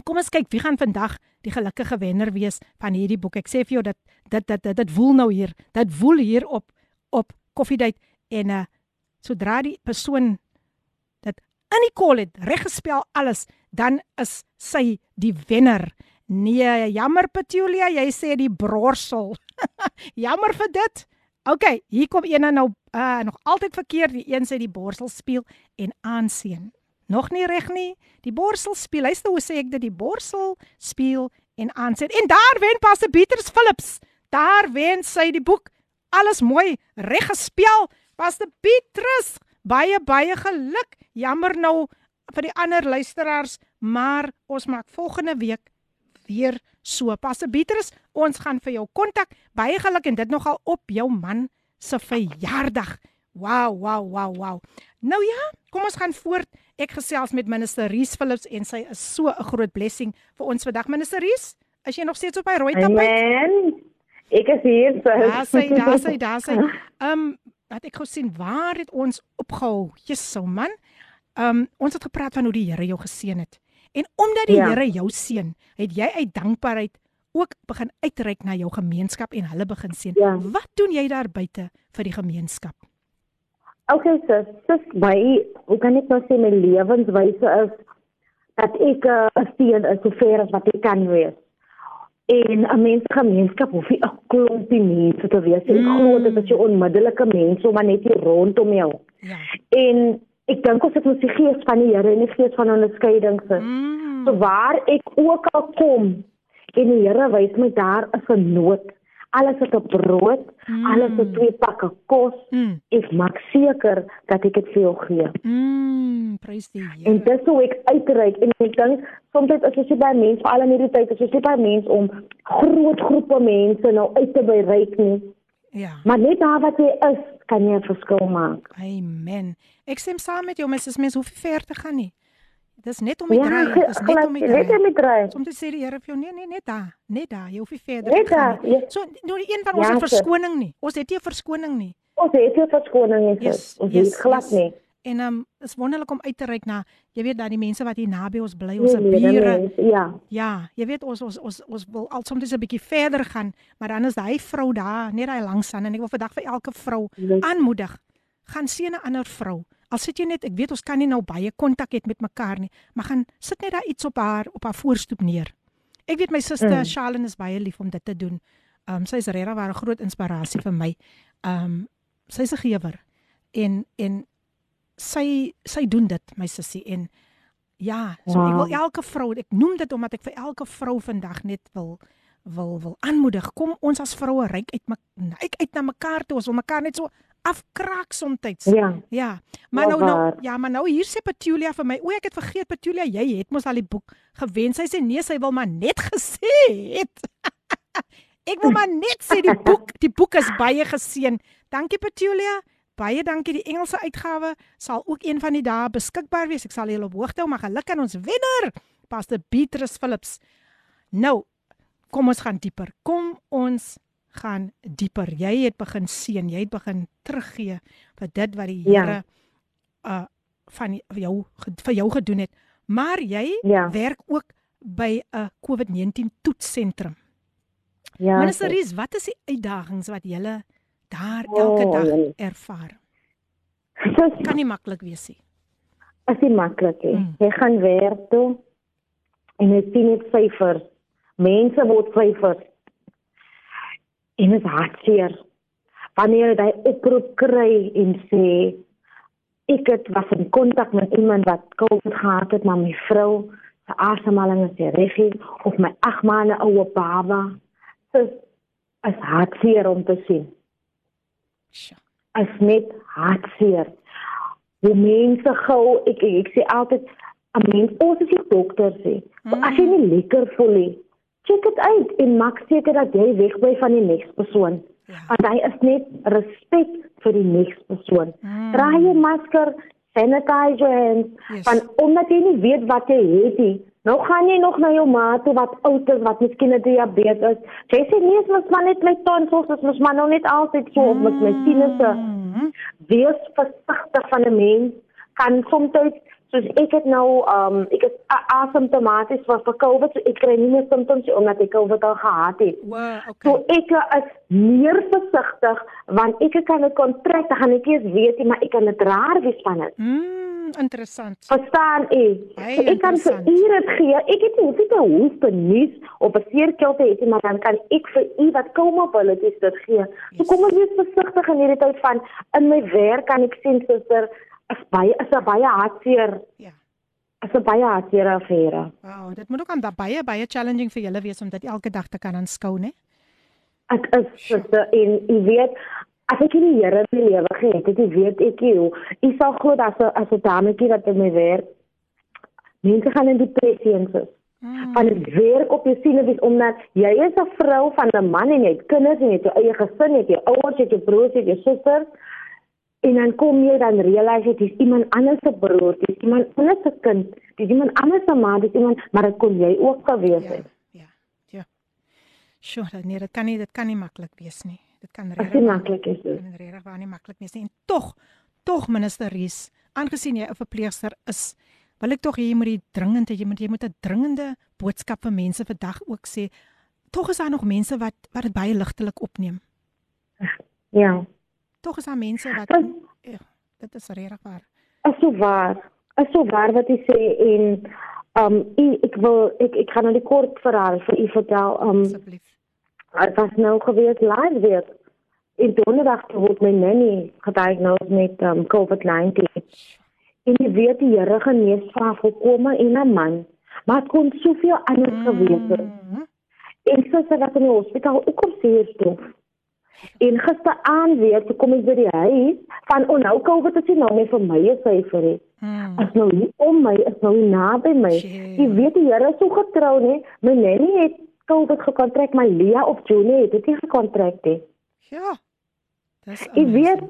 kom ons kyk wie gaan vandag die gelukkige wenner wees van hierdie boek. Ek sê vir jou dat dit dit dit, dit woel nou hier. Dit woel hier op op koffiedייט en uh sodra die persoon dit in die kol het reg gespel alles, dan is sy die wenner. Nee, jammer Petulia, jy sê die brorsel. jammer vir dit. OK, hier kom een nou uh nog altyd verkeerd. Die een sê die borsel speel en aanseën. Nog nie reg nie. Die borsel speel. Luister hoe sê ek dit die borsel speel en aanseën. En daar wen Pastor Pieters Philips. Daar wen sy die boek. Alles mooi reg gespel. Pastor Pietrus, baie baie geluk. Jammer nou vir die ander luisteraars, maar ons maak volgende week weer so. Pastor Pietrus, ons gaan vir jou kontak. Baie geluk en dit nogal op jou man se verjaardag. Wow, wow, wow, wow. Nou ja, kom ons gaan voort. Ek gesels met minister Ries Philips en sy is so 'n groot blessing vir ons vandag. Minister Ries, is jy nog steeds op hy rooi tapijt? Amen. Ek is hier. Daar sê, daar sê, daar sê. Ehm, um, wat ek gesien, waar het ons opgehou? Jesus, man. Ehm, um, ons het gepraat van hoe die Here jou geseën het. En omdat die Ja. Here jou seën, het jy uit dankbaarheid ook begin uitreik na jou gemeenskap en hulle begin seën. Ja. Wat doen jy daar buite vir die gemeenskap? Okay, sis, sis my, hoe kan ek nou sê my lewenswyse is dat ek uh, 'n steen is so ver as wat ek kan wees. En 'n mens gemeenskap hoef nie 'n klompie mense te wees. Ek Mm. glo dit is jou onmiddellike mense om maar net hier rondom jou. Ja. En ek dink ons het ons die gees van die Here en die gees van onderskeiding sis. Mm. So waar ek ook al kom en die Here wys my daar is 'n nood. Alles het 'n brood, Mm. alles het twee pakke kos. Mm. Ek maak seker dat ek dit vir jou gee. Mm. Prys die En Here. dis hoe ek uitreik en ek dink soms is dit so baie mense, veral in hierdie tyd, is dit so baie mense om groot groepe mense nou uit te bereik nie. Ja. Maar net daar wat jy is, kan jy 'n verskil maak. Amen. Ek stem saam met jou, mens mens hoef nie ver te gaan nie. Dis net om die Ja, draai, dis net om die net draai. om die draai. Soms sê die Here vir jou nee nee net daar, net daar, jy hoef nie verder Net te gaan nie. ja. So nou die een van ons Ja, het verskoning nie. Ons het nie 'n verskoning nie. Ons het nie verskoning nie. Yes. Ons yes, het glad yes. nie. En ehm um, is wonderlik om uit te reik na jy weet dat die mense wat hier naby ons bly, ons Nee, nee, bure. mense, Ja. Ja, jy weet ons ons ons ons wil al soms 'n bietjie verder gaan, maar dan is daai vrou daar, net daai langs aan en ek wil vandag vir elke vrou aanmoedig. Gaan sien 'n ander vrou. Al sit jy net, ek weet ons kan nie nou baie kontak hê met mekaar nie, maar gaan sit net daar iets op haar op haar voorstoep neer. Ek weet my suster Mm. Charlene is baie lief om dit te doen. Ehm um, sy is regtig 'n groot inspirasie vir my. Ehm um, sy's 'n gewer en en sy sy doen dit my sussie en ja, so wow. ek wil elke vrou, ek noem dit omdat ek vir elke vrou vandag net wil wil wil aanmoedig. Kom ons as vroue ryk uit mek- uit uit na mekaar toe. Ons wil mekaar net so afkraak soms. Ja. Ja. Maar Wel nou nou ja, maar nou hier sê Petulia vir my, o ek het vergeet Petulia, jy het mos al die boek gewen. Sy sê nee, sy wil maar net gesê het. ek wil maar net sê die boek, die boek is baie geseën. Dankie Petulia. Baie dankie. Die Engelse uitgawe sal ook een van die dae beskikbaar wees. Ek sal julle op hoogte hou, maar geluk aan ons wenner, Pastor Beatrice Phillips. Nou, kom ons gaan dieper. Kom ons gaan dieper. Jy het begin seën, jy het begin teruggee vir dit wat die Ja. Here uh van jou vir jou gedoen het. Maar jy Ja. werk ook by 'n COVID-19 toetsentrum. Ja. Minister. Ries, wat is die uitdagings wat julle daar elke dag jene. ervaar? Sis, Kan nie maklik wees nie. is nie maklik nie. Mm. Jy gaan werk toe en jy sien net syfers. Mense word syfers. En dit is hartseer. Wanneer jy oproep kry en sê ek het was in kontak met iemand wat COVID gehad het, maar my vrou se asemhaling is reg of my 8 maande oue baba. Dit is hartseer om te sien. Is net hartseer. Hoe mense gou ek ek, ek sê altyd 'n mens ons is nie dokters nie. Mm. As jy nie lekker voel nie, check dit uit en maak seker dat jy wegbly van die neks persoon. Ja. Want hy is net respek vir die neks persoon. Mm. Dra jy masker, sanitize your hands, Yes. want omdat jy nie weet wat jy het nie. Nou gaan jy nog na jou ma toe wat oud is, wat miskien 'n diabetes. Jy sê nee, mos maar net my tonsils, dit mos maar nou net altyd so met my sinusse Mm. wees versigtig van 'n mens kan soms soos ek het nou um ek is a- asymptomaties vir vir COVID so ek kry nie meer simptoms nie omdat ek COVID al gehad het. Wow, So okay. ek is meer versigtig want ek kan dit kontrak, dan gaan ek eers weet nie, maar ek kan dit raar wees van dit. Mm, interessant. Verstaan u? Baie So ek kan vir interessant. u dit gee. Ek het nie hoef nie te hoes te nies of 'n seerkeel te hê nie, maar dan kan ek vir u wat kom op hulle dis dit gee. So Yes. kom ons wees versigtig in hierdie tyd van in my werk kan ek sien suster is baie is 'n baie hartseer Ja. is 'n baie hartseer affære. Wow, dit moet ook aan da- baie baie challenging vir julle wees om dit elke dag te kan aanskou, né? Ek is suster en u weet as ek nie Here my lewe gehad het, ek weet ek hoe. U sal glo dat as as 'n dametjie wat in my werk mense gaan in depressie insit. Mm. van dit werk op jou sinewies omdat jy is 'n vrou van 'n man en jy het kinders en jy het jou eie gesin, jy het jou ouers, jy het jou broers, jy het jou susters en dan kom jy dan realiseer dit is iemand anders se broer, dit is iemand anders se kind, dit is iemand anders se ma, dit is iemand maar dit kon jy ook gewees Ja, het. ja. Ja. Sjoe, dat nee, dit kan nie dit kan nie maklik wees nie. Dit kan regtig nie maklik is dit. kan dit regtig waar nie maklik wees nie. En tog, tog minister Ries, aangesien jy 'n verpleegster is, wil ek tog hê jy moet die dringende jy moet jy moet 'n dringende boodskap vir mense vandag ook sê. Tog is daar nog mense wat wat dit baie ligtelik opneem. Ja. Tog is daar mense wat Dis- ja, dit is regtig waar. Is so waar. Is so waar wat jy sê en um u, ek wil ek ek gaan nou die kort verhaal vir u vertel. Um Asseblief. Dit was nou gewees live weer. In donderdag word my nanny gediagnoseer met um, COVID-19. En jy weet die Here genees vir volkome en 'n man, maar het kon soveel anders gewees het. En sister wat in die hospitaal ook op seerstof. En gisteraand weer toe kom ek by die huis van oh nou COVID is nie nou meer vir my 'n syfer nie. Mm. Is nou nie om my, is nou nie naby my. Jy weet die Here is so getrou nie. My nanny het COVID gekontrak, my Lia of Julie het dit nie gekontrak nie. Ja. Dis Ek weet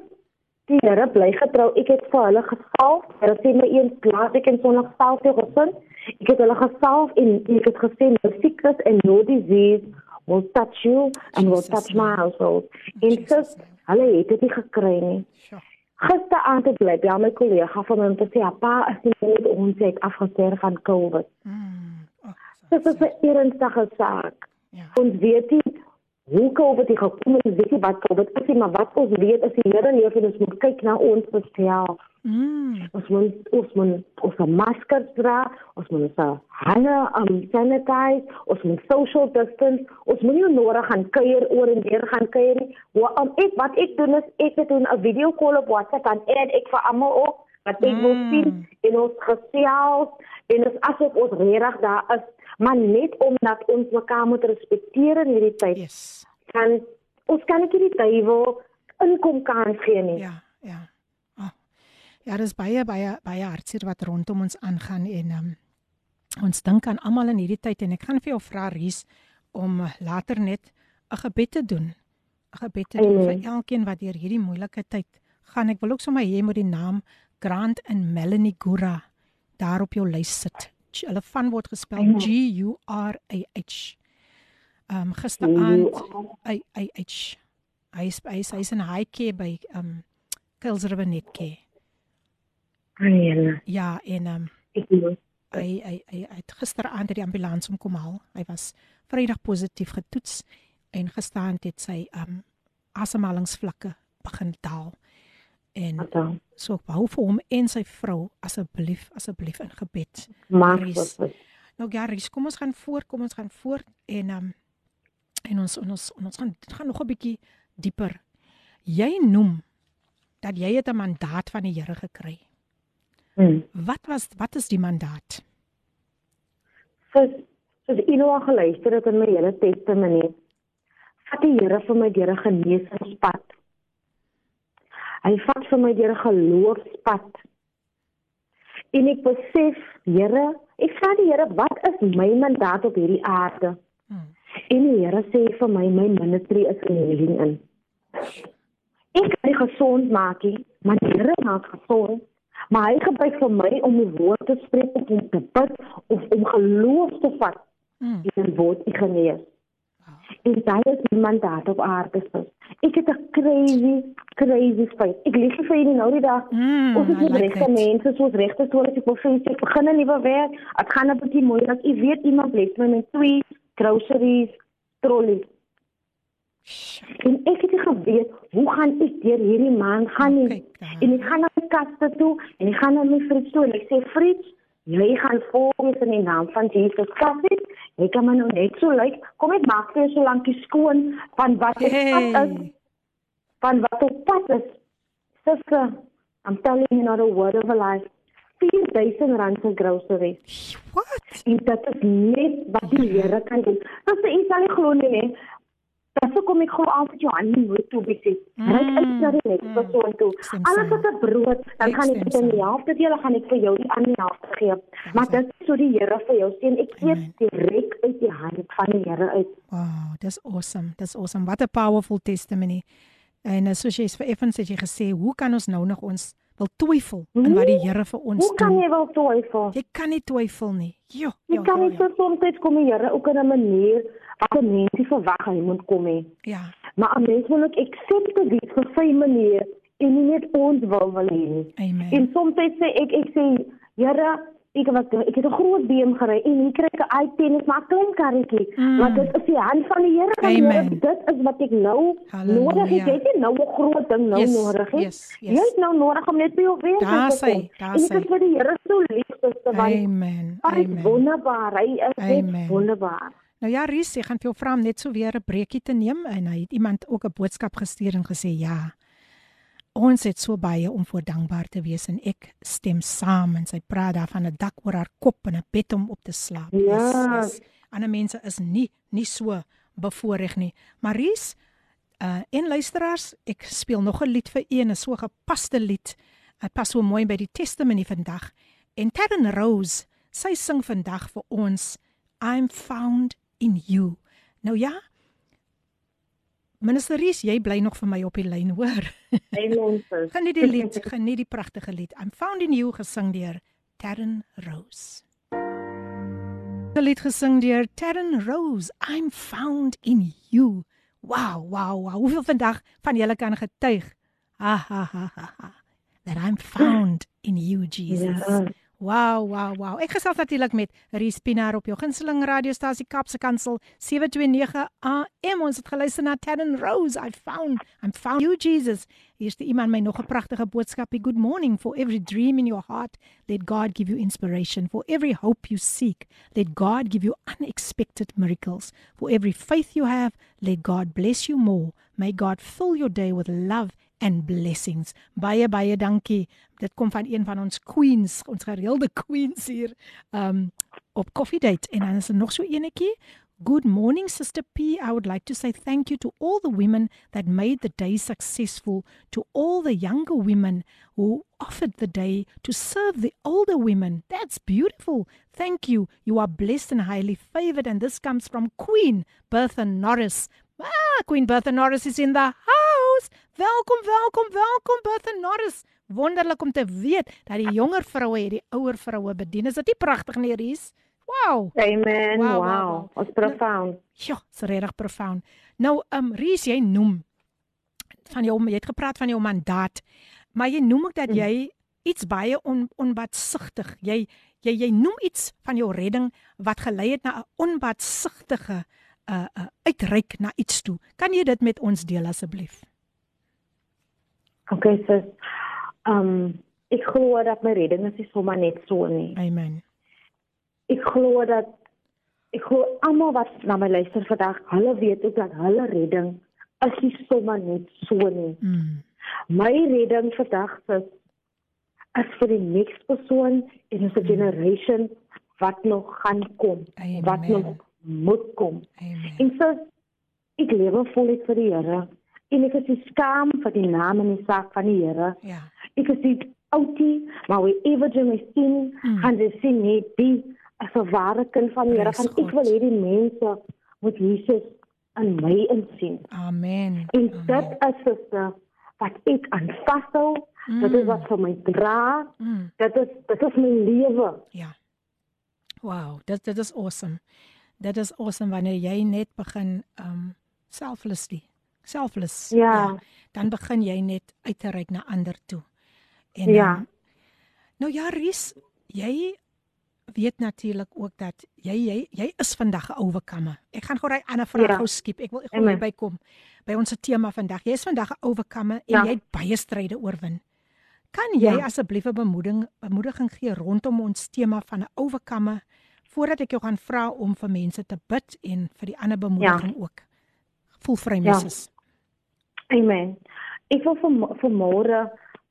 die Here bly getrou. Ek het vir hulle gesalf. Hulle sê my eens plaas ek in Sondag salf jou gesin. Ek het hulle gesalf en ek het gesê no sickness and no disease will touch you and will Jesus touch my household. En Jesus sis, hulle het dit nie gekry nie. Sjoe. Gisteraand het bly by my kollega van my om te sê, "Ja, "Pa, is nie net ons het afgesterf van COVID." Mm. Oh, Dit is 'n ernstige saak. Ja. Ons weet nie hoe COVID hier gekom het, weet nie wat COVID is nie, maar wat ons weet is die Here leef en ons moet kyk na ons self. Mm. Ons moet ons moet ons maskers dra, ons moet ons hande um, sanitize, ons moet social distance, ons moet nie nodig gaan kuier oor en weer gaan kuier nie. Wat um, ek wat ek doen is ek het 'n video call op WhatsApp en add ek vir almal op wat ek wil Mm. sien en ons gesels en ons asof ons regtig daar is, maar net omdat ons mekaar moet respekteer in hierdie tyd. Yes. Kan ons kan nie die duiwel inkom kans gee nie. Ja, ja. Ja, dis baie baie baie hartseer wat rondom ons aangaan en um, ons dink aan almal in hierdie tyd en ek gaan vir jou vra Ries om later net 'n gebed te doen. 'n Gebed te doen vir elkeen wat deur hierdie moeilike tyd gaan. Ek wil ook sommer hê jy moet die naam Grant en Melanie Gura daar op jou lys sit. Hulle van word gespel. G U R A H. Ehm um, gisteraand hy hy hy hy's hy's hy's in high care by ehm um, Kuils River Netcare. Ja, Ja, en ehm um, ek moet hy hy hy hy het gisteraand uit die ambulans om kom haal. Hy was Vrydag positief getoets en gisterand het sy ehm um, asemhalingsvlakke begin daal. En dan so ek hou vir hom en sy vrou asseblief asseblief in gebed. maar Ries. Nou Garies, kom ons gaan voort, kom ons gaan voort en ehm um, en ons en ons en ons gaan gaan nog 'n bietjie dieper. Jy noem dat jy het 'n mandaat van die Here gekry. Hmm. Wat was wat is die mandaat? soos soos u nou al geluister het in my hele testimonie. Vat die Here vir my deur 'n genesingspad. Hy vat vir my deur 'n geloofspad. En ek besef, Here, ek vra die Here, wat is my mandaat op hierdie aarde? Hmm. En die Here sê vir my, my ministry is healing in. Ek kan nie gesond maak nie, maar die Here maak gesond. Maar hy gebruik vir my om die woord te spreek of om te bid of om geloof te vat Hmm. en die woord te genees. En dit is my mandaat op aarde. sis. Ek het 'n crazy, crazy feit. Ek lieg nie vir julle nou die dag. Mm, Ons is nie like regte mense soos regte soos ek wil sê ek begin 'n nuwe werk. Dit gaan 'n bietjie moeilik. Ek weet iemand bless my met twee groceries trollies. En ek het nie geweet hoe gaan ek deur hierdie maand gaan nie. En ek gaan na my kaste toe en ek gaan na my Fritz toe en ek sê Fritz, jy gaan volgens in die naam van Jesus Christus. Jy kan my nou net so lyk. Kom ek maak vir jou so lankie skoon van wat op pad is. Hey. Van wat op pad is. Sister, I'm telling you not a word of a lie. 4000 rand se groceries. What? En dit is net wat die Here kan doen. Dis jy sal nie glo nie, nee. Dis hoekom ek glo altyd jou hand nie moet toe besit. Ryk uit na die net Mm, persoon toe. stem Alles wat 'n brood, dan gaan ek dit in die helfte deel, dan gaan ek vir jou die ander helfte gee. Maar dit is so die Here vir jou sien. Ek eet direk uit die hand van die Here uit. Wow, dis awesome. Dis awesome. What a powerful testimony. En uh, soos jy vir Effens het jy gesê, hoe kan ons nou nog ons wil twyfel in wat die Here vir ons Hoe kan doen? jy wel twyfel? Jy kan nie twyfel nie. Jo, Jy jo, kan jo, nie jo. so soms kom die Here ook in 'n manier wat 'n mens nie verwag hy moet kom hê. Ja. Maar 'n mens moet ook accepte dit vir sy manier en nie net ons wil wil hê nie. Amen. En soms sê ek ek sê, Here, ek was ek het 'n groot beem gery en hier kry ek 'n iPad is maar 'n klein karretjie. Mm. Maar dit is die hand van die Here. Here. Dit is wat ek nou Halleluja. nodig het. Jy het nie nou 'n groot ding nou Yes, nodig nie. yes, yes. Jy het nou nodig om net by jou Daar te kom. daar En sy. dit is vir die Here so lief, sister, want Amen. is Amen. wonderbaar. Hy is Amen. wonderbaar. Nou ja, Ries, ek gaan vir jou vra om net so weer 'n breekie te neem en hy het iemand ook 'n boodskap gestuur en gesê ja. Ons het so baie om voor dankbaar te wees en ek stem saam en sy praat daarvan 'n dak oor haar kop en 'n bed om op te slaap. Ja. Ander mense is nie nie so bevoorreg nie. Maar Ries, uh en luisteraars, ek speel nog 'n lied vir u en 'n so gepaste lied. Dit pas so mooi by die testimonie vandag. En Taryn Rose, sy sing vandag vir ons I'm found in you. Nou ja. Minister Ries, jy bly nog vir my op die lyn, hoor. Sis. Geniet die lied, geniet die pragtige lied. I'm found in you gesing deur Taryn Rose. Die lied gesing deur Taryn Rose, I'm found in you. Wow, wow, wow. Hoeveel vandag van julle kan getuig? Ha ha ha ha. ha. that I'm found in you Jesus. Ja. Wow, wow, wow. Ek gesels natuurlik met Ries Pinaar op jou gunsteling radiostasie Kapse Kansel 729 AM. Ons het geluister na Taryn Rose. I found I'm found you Jesus. Hier's die iemand my nog 'n pragtige boodskapie. Good morning for every dream in your heart. Let God give you inspiration. For every hope you seek, let God give you unexpected miracles. For every faith you have, let God bless you more. May God fill your day with love and blessings. Baie baie dankie. Dit kom van een van ons queens, ons gereelde queens hier um op Coffee Date en dan is er nog so enetjie. Good morning Sister P. I would like to say thank you to all the women that made the day successful, to all the younger women who offered the day to serve the older women. That's beautiful. Thank you. You are blessed and highly favored and this comes from Queen Bertha Norris. Ah, Queen Bertha Norris is in the house. Welkom, welkom, welkom Bertha Norris. Wonderlik om te weet dat die jonger vroue hierdie ouer vroue bedien. Is dit nie pragtig nie, Ries? Wow. Amen. Wow, Wow. wow. Ons profound. Ja, dis regtig profound. Nou, um Ries, jy noem van jou jy het gepraat van jou mandaat, maar jy noem ook dat Mm. jy iets baie on, onbaatsigtig. Jy jy jy noem iets van jou redding wat gelei het na 'n onbaatsigtige uh, uh uitreik na iets toe. Kan jy dit met ons deel asseblief? Okay, sis. Um ek glo dat my redding is nie sommer net so nie. Amen. Ek glo dat ek glo almal wat na my luister vandag, hulle weet ook dat hulle redding is nie sommer net so nie. Mm. My redding vandag is is vir die next persoon en ons generation wat nog gaan kom, Amen. wat nog moet kom. Amen. En so ek lewe voluit vir die Here en ek is nie skaam vir die naam en die saak van die Here. Ja. Ek is die outie, maar wie ever jy my sien, Mm. gaan jy sien net die as 'n ware kind van die Here. Want ek wil hê die mense moet Jesus in my insien. Amen. En Amen. dit is sister wat ek aan vashou. Dit is wat vir my dra. Mm. Dit is dit is my lewe. Ja. Wow, dit dit is awesome. Dit is awesome wanneer jy net begin um selflessly, selfless. Ja. Dan begin jy net uit te reik na ander toe. En Ja. dan, nou ja, Ries, jy weet natuurlik ook dat jy jy jy is vandag 'n overcomer. Ek gaan gou daai ander vraag Ja. gou skiep. Ek wil ek wil bykom by ons tema vandag. Jy is vandag 'n overcomer en Ja. jy het baie stryde oorwin. Kan jy Ja. asseblief 'n bemoediging bemoediging gee rondom ons tema van 'n overcomer voordat ek jou gaan vra om vir mense te bid en vir die ander bemoediging ook. Voel vry, Ja. Mrs. Amen. Ek wil vir vir môre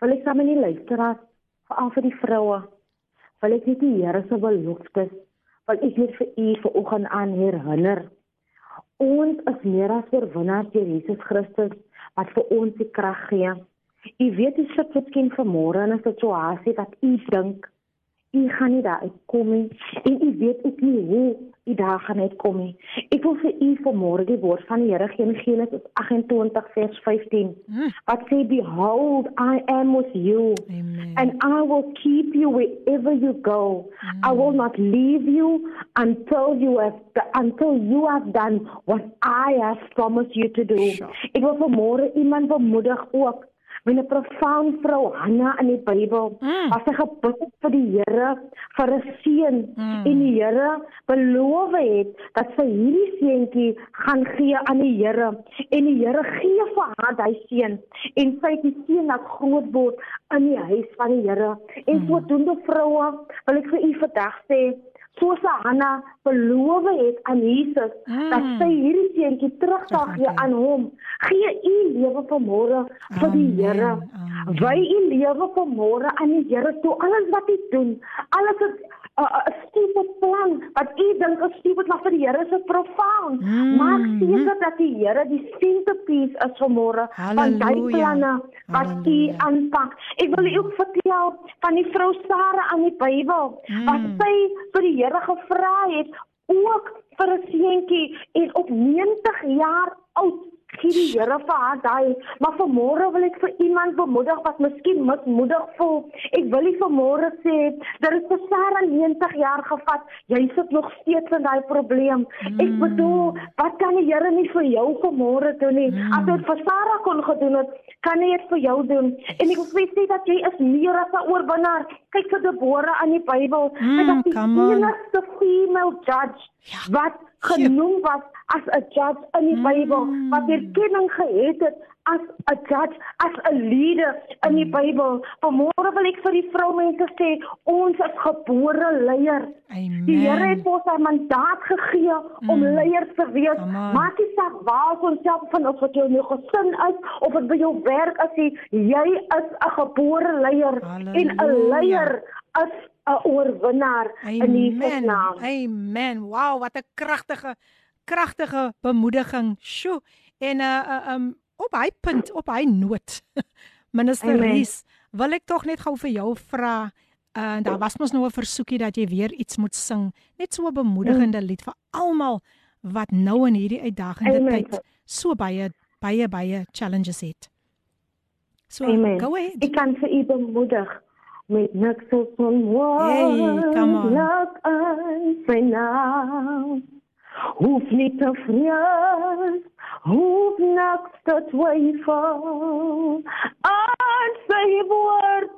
wil ek saam met die luisteraars veral vir die vroue wil ek net die Here se beloftes wil ek net vir u vanoggend aan herinner. Ons is meer as oorwinnaars deur Jesus Christus wat vir ons die krag gee. U weet u sit miskien vanmôre in 'n situasie wat u dink u gaan nie daar uitkom nie en u weet ook nie hoe u daar gaan uitkom nie. Ek wil vir u vanmôre die woord van die Here gee in Genesis 28 vers 15 Mm. wat sê behold I am with you Amen. and I will keep you wherever you go. I will not leave you until you have until you have done what I have promised you to do. Sure. Ek wil vanmôre iemand bemoedig ook met 'n profound vrou Hanna in die Bybel. Mm. As sy gebid het vir die Here vir 'n seun Mm. en die Here beloof het dat sy hierdie seentjie gaan gee aan die Here en die Here gee vir haar daai seun en sy het die seun laat groot word in die huis van die Here. En Mm. sodoende vroue wil ek vir u vandag sê soos Hanna beloof het aan Jesus Mm. dat sy hierdie seentjie terug sal Terug gee aan hom. Gee u lewe vanmôre vir die Here. Wy u lewe vanmôre aan die Here toe. Alles wat u doen, alles wat 'n stupid plan wat u dink is stupid maar vir die Here is dit profound. Mm. Maak seker dat die Here die centerpiece is vanmôre van daai planne wat u aanpak. Ek wil u ook vertel van die vrou Sara aan die Bybel wat Mm. sy vir die Here gevra het ook vir 'n seentjie en op 90 jaar oud gee die Here vir haar daai. Maar vanmôre wil ek vir iemand bemoedig wat miskien mismoedig voel. Ek wil nie vanmôre sê dat dit vir Sarah 90 jaar gevat. Jy sit nog steeds in daai probleem. Mm. Ek bedoel, wat kan die Here nie vir jou vanmôre doen nie? Mm. As dit vir Sarah kon gedoen het, kan hy dit vir jou doen. En ek wil sê dat jy is meer as 'n oorwinnaar. Kyk vir Deborah aan die Bybel. Mm, Sy was die enigste female judge Ja. wat genoem was as 'n judge in die Bybel, Mm. wat erkenning gehet het as 'n judge, as 'n leader in die Bybel. Vanmôre wil ek vir die vroumense sê, ons is gebore leiers. Amen. Die Here het ons 'n mandaat gegee om Mm. leiers te wees. Maak nie saak waar ons onsself van of dit jou in jou gesin is of dit by jou werk is, nie. jy is 'n gebore leier en 'n Halleluja. leier is 'n oorwinnaar in Jesus naam. Amen. Wow, wat 'n kragtige kragtige bemoediging. Sjoe. En uh, uh um op hy punt, op hy noot. Minister Amen. Ries, wil ek tog net gou vir jou vra uh daar was mos nou 'n versoekie dat jy weer iets moet sing, net so 'n bemoedigende lied vir almal wat nou in hierdie uitdagende Amen. tyd so baie baie baie challenges het. So Amen. go ahead. Ek kan vir u bemoedig met niks as Hey, come on. onmoontlik aan sy naam. Hoef nie te vrees, hoef niks te twyfel. Aan sy woord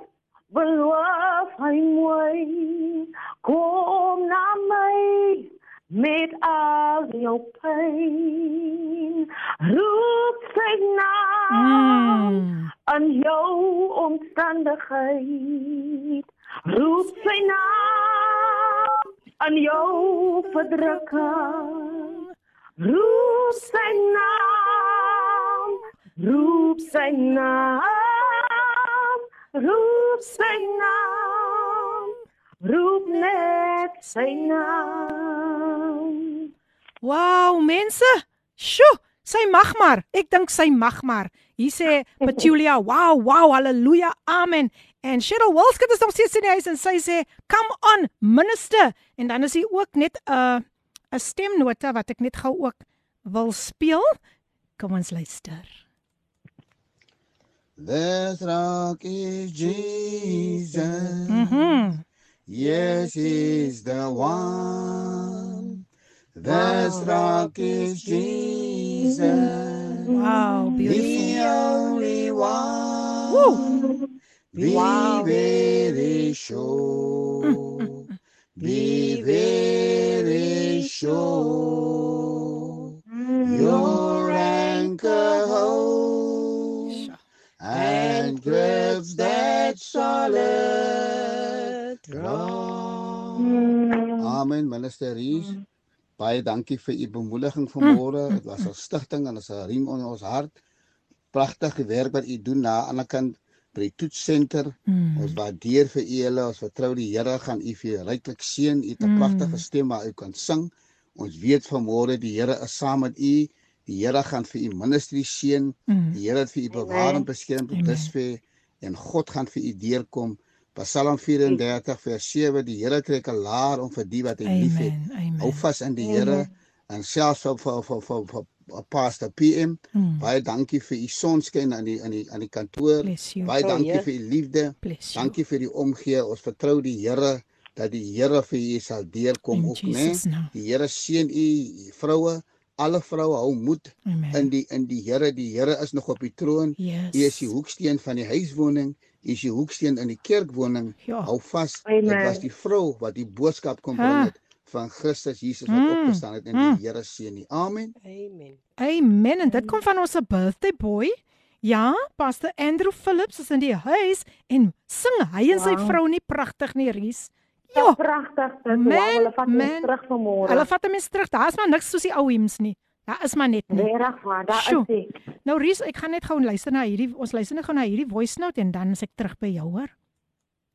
beloof hy mooi. Kom na my met al jou pyn. Roep sy naam Mm. aan jou omstandigheid. Roep sy naam aan jou verdrukking. Roep sy naam, roep sy naam, roep sy naam, roep net sy naam. Wow, mense. Sjoe, sy mag maar. Ek dink sy mag maar. Hier sê Petulia, wow, wow, haleluja, amen. En Cheryl Wilskut is nog steeds in die huis en sy sê, "Come on, minister." En dan is hier ook net 'n uh, 'n stemnota wat ek net gou ook wil speel. Kom ons luister. This rock is Jesus. Mhm. Yes, he's the one. This rock is Jesus. Wow, The beautiful. only one. Woo. Be very sure. Be very sure. Your anchor holds and grips that solid rock. Amen, minister Rees. Baie dankie vir u bemoediging vanmôre. Dit was 'n stigting en 'n riem onder ons hart. Pragtige werk wat u doen na aan die ander kant by die toetsenter. Mm. Ons waardeer vir u hulle. Ons vertrou die Here gaan u vir ryklik seën. U het 'n Mm. pragtige stem waar u kan sing. Ons weet vanmôre die Here is saam met u. Die Here gaan vir u ministry seën. Mm. Die Here het vir u bewaar en beskerm tot dusver en God gaan vir u deurkom. Psalm 34 vers 7 Die Here trek 'n laar om vir die wat hy liefhet. Hou vas in die Here en selfs vir vir vir vir, vir, Pastor PM. Mm. Baie dankie vir u sonskyn aan die aan die aan die kantoor. Baie dankie vir u liefde. Dankie vir die omgee. Ons vertrou die Here dat die Here vir u sal deurkom In ook, né? Naam. Die Here seën u vroue, alle vroue hou moed Amen. in die in die Here. Die Here is nog op die troon. Yes. U is die hoeksteen van die huiswoning. Is die hoeksteen in die kerkwoning. Ja. Hou vas. Dit was die vrou wat die boodskap kom bring het van Christus Jesus wat Mm. opgestaan het en Mm. die Here seën. Amen. Amen. Amen. En dit kom van ons birthday boy. Ja, Pastor Andrew Phillips is in die huis en sing hy en sy Wow. vrou nie pragtig nie, Ries. Ja, Ja, pragtig. Dit Man, wow, hulle vat man. ons terug vanmôre. hulle vat hom eens terug. Daar's maar niks soos die ou hymns nie. Daar is maar net nie. Regtig waar, daar Sjoe. is ek. Nou Ries, ek gaan net gou luister na hierdie ons luister net gou na hierdie voice note en dan is ek terug by jou, hoor.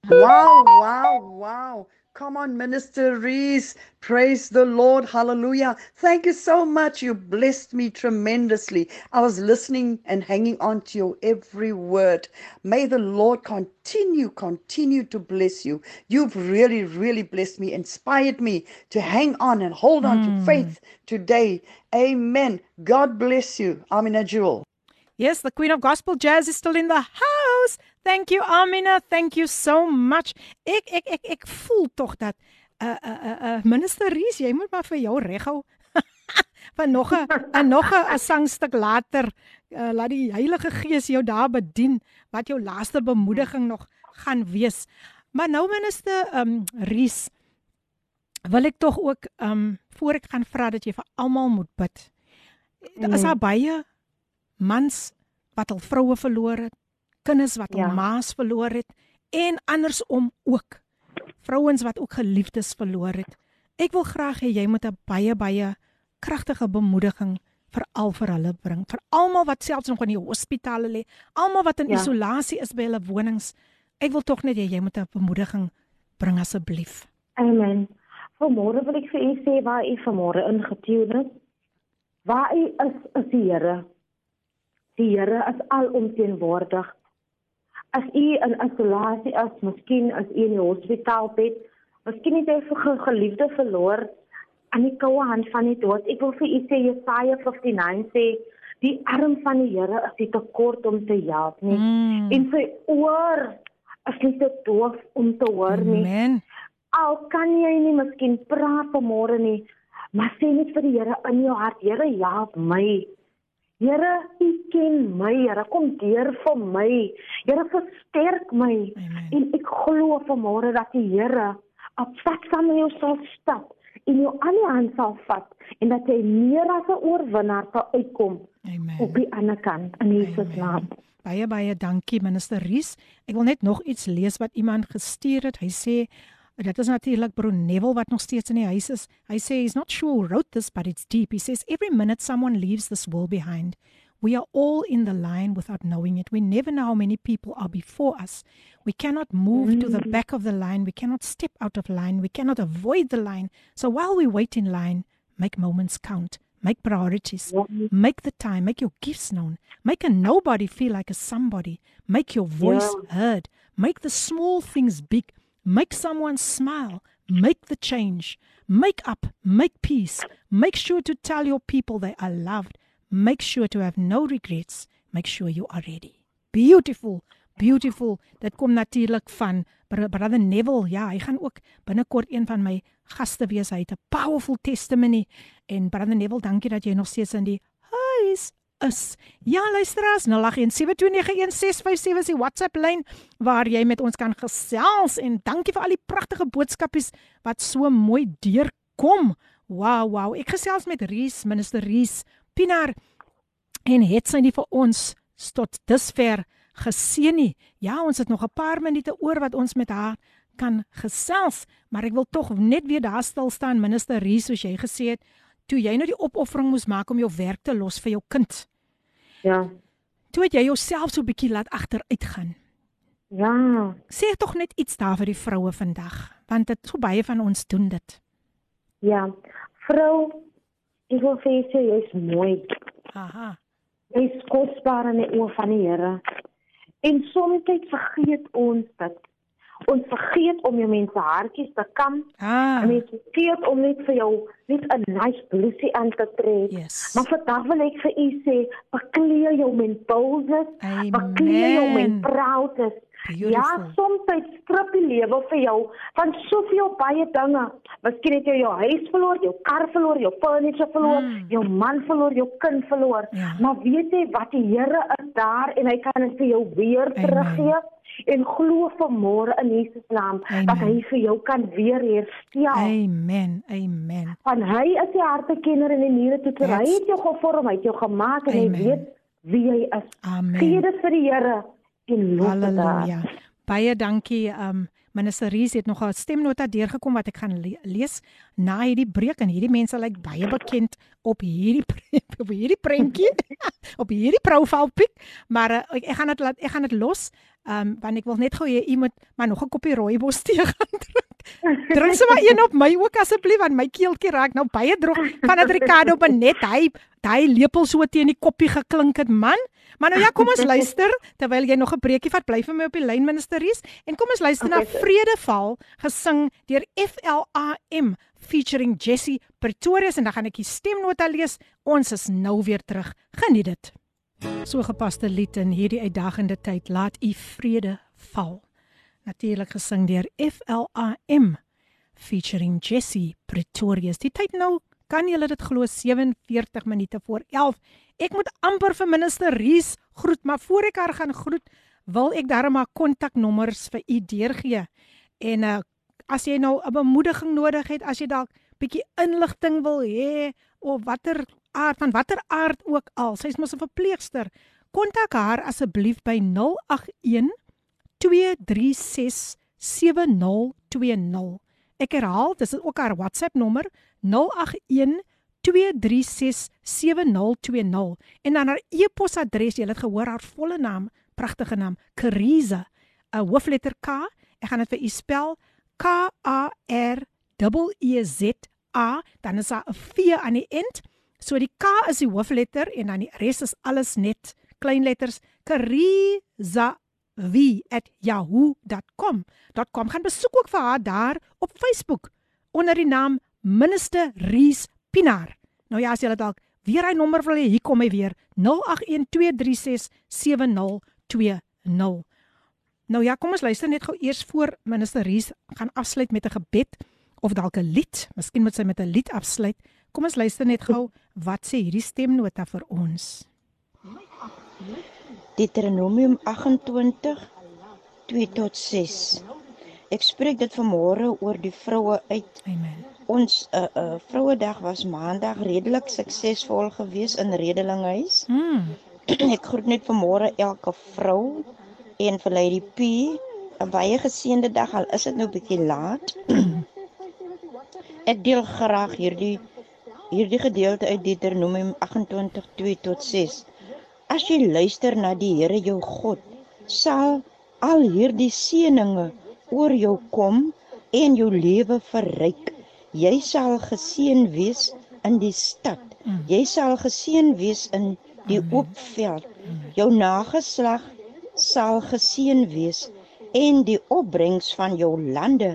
Wow, wow, wow. Come on, Minister Reese. Praise the Lord. Hallelujah. Thank you so much. You blessed me tremendously. I was listening and hanging on to your every word. May the Lord continue, continue to bless you. You've really, really blessed me, inspired me to hang on and hold on to hmm. faith today. Amen. God bless you. Amina Jewel. Yes, the Queen of Gospel Jazz is still in the house. Thank you Amina, thank you so much. Ek ek ek ek voel tog dat uh uh uh, uh minister Rees, jy moet maar vir jou reghou. van nog 'n 'n nog 'n sangstuk later uh, laat die Heilige Gees jou daar bedien wat jou laaste bemoediging nog gaan wees. Maar nou minister um Rees wil ek tog ook um voor ek gaan vra dat jy vir almal moet bid. Daar is mm. baie mans wat al vroue verloor het, kinders wat ja. al maas verloor het en andersom ook vrouens wat ook geliefdes verloor het. Ek wil graag hê jy moet 'n baie baie kragtige bemoediging vir al vir hulle bring. Vir almal wat selfs nog in die hospitale lê, almal wat in ja. isolasie is by hulle wonings. Ek wil tog net hê jy moet 'n bemoediging bring asseblief. Amen. Vanmôre wil ek vir u sê waar u vanmôre ingetune is. Waar u is, is die Here. Die Here is alomteenwoordig. As u in isolasie is, miskien as u in die hospitaalbed, miskien het jy 'n geliefde verloor aan die koue hand van die dood. Ek wil vir u sê Jesaja 59 sê die arm van die Here is nie te kort om te help nie. Mm. En sy oor is nie te doof om te hoor nie. Amen. Al kan jy nie miskien praat vanmôre nie, maar sê net vir die Here in jou hart, Here, help my. Here, U ken my, Here, kom deur vir my. Here, versterk my. Amen. En ek glo vanmôre dat die Here op pad saam met jou sal stap en jou aan die hand sal vat en dat jy meer as 'n oorwinnaar sal uitkom. Amen. Op die ander kant in Jesus naam. Baie baie dankie minister Ries. Ek wil net nog iets lees wat iemand gestuur het. Hy sê Dit is natuurlik Bron Neville wat nog steeds in die huis is. Hy sê he's not sure who wrote this but it's deep. He says every minute someone leaves this world behind. We are all in the line without knowing it. We never know how many people are before us. We cannot move mm. to the mm. back of the line. We cannot step out of line. We cannot avoid the line. So while we wait in line, make moments count. Make priorities. Yeah. Make the time. Make your gifts known. Make a nobody feel like a somebody. Make your voice yeah. heard. Make the small things big. Make someone smile. Make the change. Make up. Make peace. Make sure to tell your people they are loved. Make sure to have no regrets. Make sure you are ready. Beautiful. Beautiful. Dit kom natuurlik van Brother Neville. Ja, hy gaan ook binnekort een van my gaste wees. Hy het 'n powerful testimony. En Brother Neville, dankie dat jy nog steeds in die is. Ja, luisteraars, 0817291657 is die WhatsApp lyn waar jy met ons kan gesels en dankie vir al die pragtige boodskapies wat so mooi deurkom. Wow, wow. Ek gesels met Rees, minister Rees Pinaar en het sy nie vir ons tot dusver geseën nie. Ja, ons het nog 'n paar minute oor wat ons met haar kan gesels, maar ek wil tog net weer daar stil staan minister Rees soos jy gesê het toe jy nou die opoffering moes maak om jou werk te los vir jou kind. Ja. Toe het jy jouself so 'n bietjie laat agteruit gaan. Ja. Sê tog net iets daar vir die vroue vandag, want dit so baie van ons doen dit. Ja. Vrou, ek wil vir jou sê jy's mooi. Aha. Jy's kosbaar in die oë van die Here. En soms vergeet ons dat ons vergeet om jou mense hartjies te kam. Ah. En mense vergeet om net vir jou net 'n nice blousie aan te trek. Yes. Maar vandag wil ek vir u sê, bekleë jou met boldness, bekleë jou met proudness. Beautiful. Ja, soms strip die lewe vir jou van soveel baie dinge. Miskien het jy jou huis verloor, jou kar verloor, jou furniture verloor, mm. jou man verloor, jou kind verloor. Ja. Maar weet jy wat die Here is daar en hy kan dit vir jou weer teruggee en glo vanmôre in Jesus naam Amen. dat hy vir jou kan weer herstel. Amen. Amen. Want hy is die hartekenner en die toe hy het jou gevorm, hy het jou gemaak en Amen. hy weet wie jy is. Amen. Gee dit vir die Here en loof. Halleluja. Baie dankie um Minister Rees het nog 'n stemnota deurgekom wat ek gaan le lees na hierdie breek en hierdie mense lyk baie bekend op hierdie op hierdie prentjie op hierdie profielpic maar uh, ek gaan dit laat ek gaan dit los Ehm um, want ek wil net gou hê iemand maar nog 'n koppie rooibos tee gaan drink. Drink sommer een op my ook asseblief want my keeltjie raak nou baie droog van dat Ricardo benet hy hy lepel so teen die koppie geklink het man. Maar nou ja, kom ons luister terwyl jy nog 'n breekie vat, bly vir my op die lyn ministerie en kom ons luister okay, na Vredeval gesing deur FLAM featuring Jessie Pretorius en dan gaan ek die stemnota lees. Ons is nou weer terug. Geniet dit. So gepaste lied in hierdie uitdagende tyd, laat u vrede val. Natuurlik gesing deur FLAM featuring Jessie Pretorius. Die tyd nou, kan julle dit glo 47 minute voor 11. Ek moet amper vir minister Rees groet, maar voor ek haar gaan groet, wil ek darem haar kontaknommers vir u deurgee. En uh, as jy nou 'n bemoediging nodig het, as jy dalk bietjie inligting wil hê of watter aard van watter aard ook al, sy's mos 'n verpleegster, kontak haar asseblief by 081 236 7020. Ek herhaal, dis ook haar WhatsApp nommer 081 236 7020 en dan haar e-posadres, jy het gehoor haar volle naam, pragtige naam, Kariza, 'n hoofletter K. Ek gaan dit vir u spel K A R E Z A, dan is daar 'n V aan die eind. So die K is die hoofletter en dan die res is alles net klein letters. Kariza v@yahoo.com. .com gaan besoek ook vir haar daar op Facebook onder die naam Minister Rees Pinaar. Nou ja, as jy dalk weer hy nommer wil hê, hier kom hy weer 0812367020. Nou ja, kom ons luister net gou eers voor Minister Rees gaan afsluit met 'n gebed of dalk 'n lied. Miskien moet sy met 'n lied afsluit. Kom ons luister net gou wat sê hierdie stemnota vir ons. Deuteronomium 28 2 tot 6. Ek spreek dit vanmôre oor die vroue uit. Amen. Ons uh, uh, Vrouedag was Maandag redelik suksesvol geweest in Redelinghuis. Mm. Ek groet net vanmôre elke vrou en vir Lady P 'n baie geseënde dag al is dit nou bietjie laat. Ek deel graag hierdie hierdie gedeelte uit Deuteronomium 28 2 tot 6. As jy luister na die Here jou God, sal al hierdie seëninge oor jou kom en jou lewe verryk. Jy sal geseën wees in die stad. Jy sal geseën wees in die oop veld. Jou nageslag sal geseën wees en die opbrengs van jou lande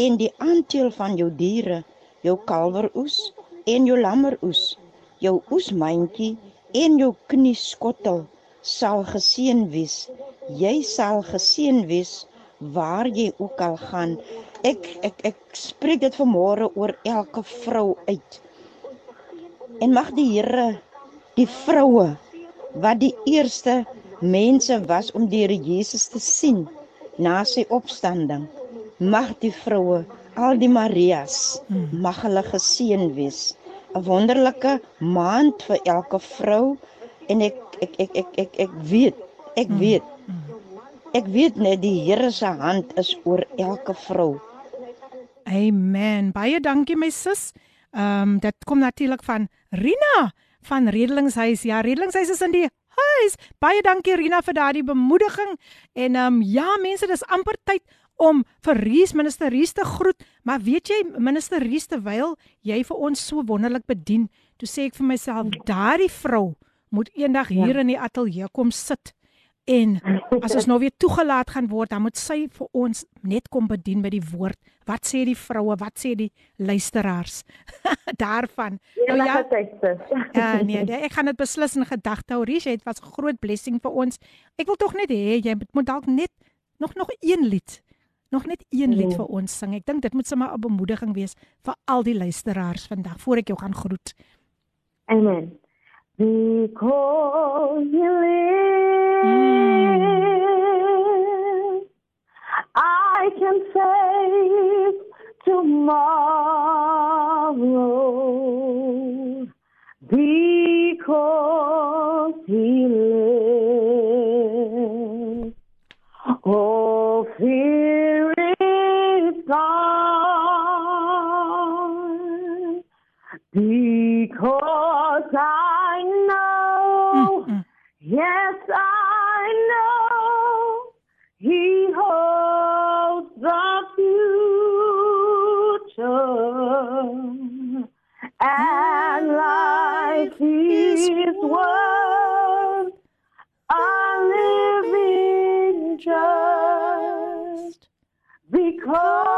en die aanteel van jou diere, jou kalweroes en jou lammeroes, jou oesmandjie en jou knieskottel sal geseën wees. Jy sal geseën wees waar jy ook al gaan. Ek ek ek spreek dit vanmôre oor elke vrou uit. En mag die Here die vroue wat die eerste mense was om die Here Jesus te sien na sy opstanding. Mag die vroue, al die Marias, hmm. mag hulle geseën wees. 'n wonderlike maand vir elke vrou en ek ek ek ek ek ek weet ek mm. weet ek weet net die Here se hand is oor elke vrou. Amen. Baie dankie my sis. Ehm um, dit kom natuurlik van Rina van Redelingshuis. Ja, Redelingshuis is in die huis. Baie dankie Rina vir daardie bemoediging. En ehm um, ja, mense, dis amper tyd om vir Ries minister Ries te groet, maar weet jy minister Ries terwyl jy vir ons so wonderlik bedien, toe sê ek vir myself daardie vrou moet eendag ja. hier ja. in die ateljee kom sit. En as ons nou weer toegelaat gaan word, dan moet sy vir ons net kom bedien met die woord. Wat sê die vroue? Wat sê die luisteraars daarvan? Nou ja, ja nee, nee, ek gaan dit beslis in gedagte hou. Ries, dit was 'n groot blessing vir ons. Ek wil tog net hê jy moet dalk net nog nog een lied nog net een lied mm. vir ons sing. Ek dink dit moet sommer 'n bemoediging wees vir al die luisteraars vandag voor ek jou gaan groet. Amen. Because you live, mm. I can face tomorrow. Because he lives. Oh, fear I know, mm-hmm. yes, I know, He holds the future, and mm, life mm. is worth a living just. Because.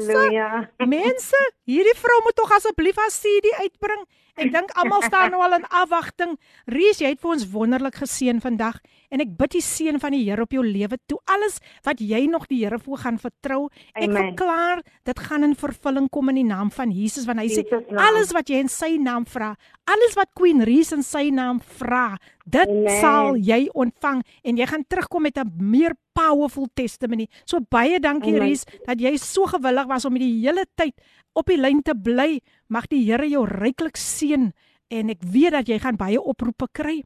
Hallelujah. Mense, hierdie vrou moet tog asseblief haar CD uitbring. Ek dink almal staan nou al in afwagting. Ries, jy het vir ons wonderlik geseën vandag en ek bid die seën van die Here op jou lewe toe. Alles wat jy nog die Here voor gaan vertrou, ek Amen. verklaar dit gaan in vervulling kom in die naam van Jesus want hy sê Jesus naam. alles wat jy in sy naam vra, alles wat Queen Ries in sy naam vra, dit Amen. sal jy ontvang en jy gaan terugkom met 'n meer powerful testimony. So baie dankie. Ries dat jy so gewillig was om die hele tyd op die lyn te bly. Mag die Here jou ryklik seën en ek weet dat jy gaan baie oproepe kry.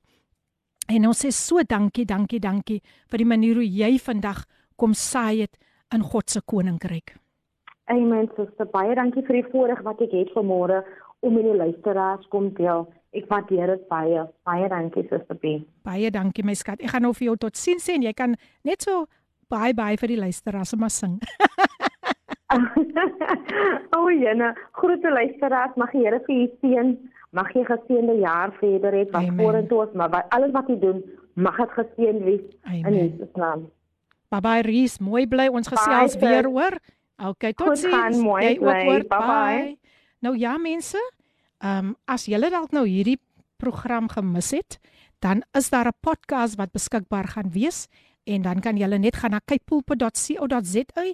En ons sê so dankie, dankie, dankie vir die manier hoe jy vandag kom saai het in God se koninkryk. Amen, suster. Baie dankie vir die voorreg wat ek het vanmôre om met die luisteraars kom deel. Ek waardeer dit baie. Baie dankie, suster B. Baie dankie my skat. Ek gaan nou vir jou totsiens sê en jy kan net so bye bye vir die luisteraars maar sing. o, oh, jene, groete luisteraars, mag die Here vir u seën. Mag jy geseënde jaar verder hê wat vorentoe is, maar wat, alles wat jy doen, mag dit geseën wees in Amen. Jesus naam. Bye bye Ries, mooi bly ons gesels Bye, weer hoor. Okay, totsiens. Jy ook hoor. Bye-bye. Nou ja mense, ehm um, as julle dalk nou hierdie program gemis het, dan is daar 'n podcast wat beskikbaar gaan wees en dan kan julle net gaan na kypulpit.co.za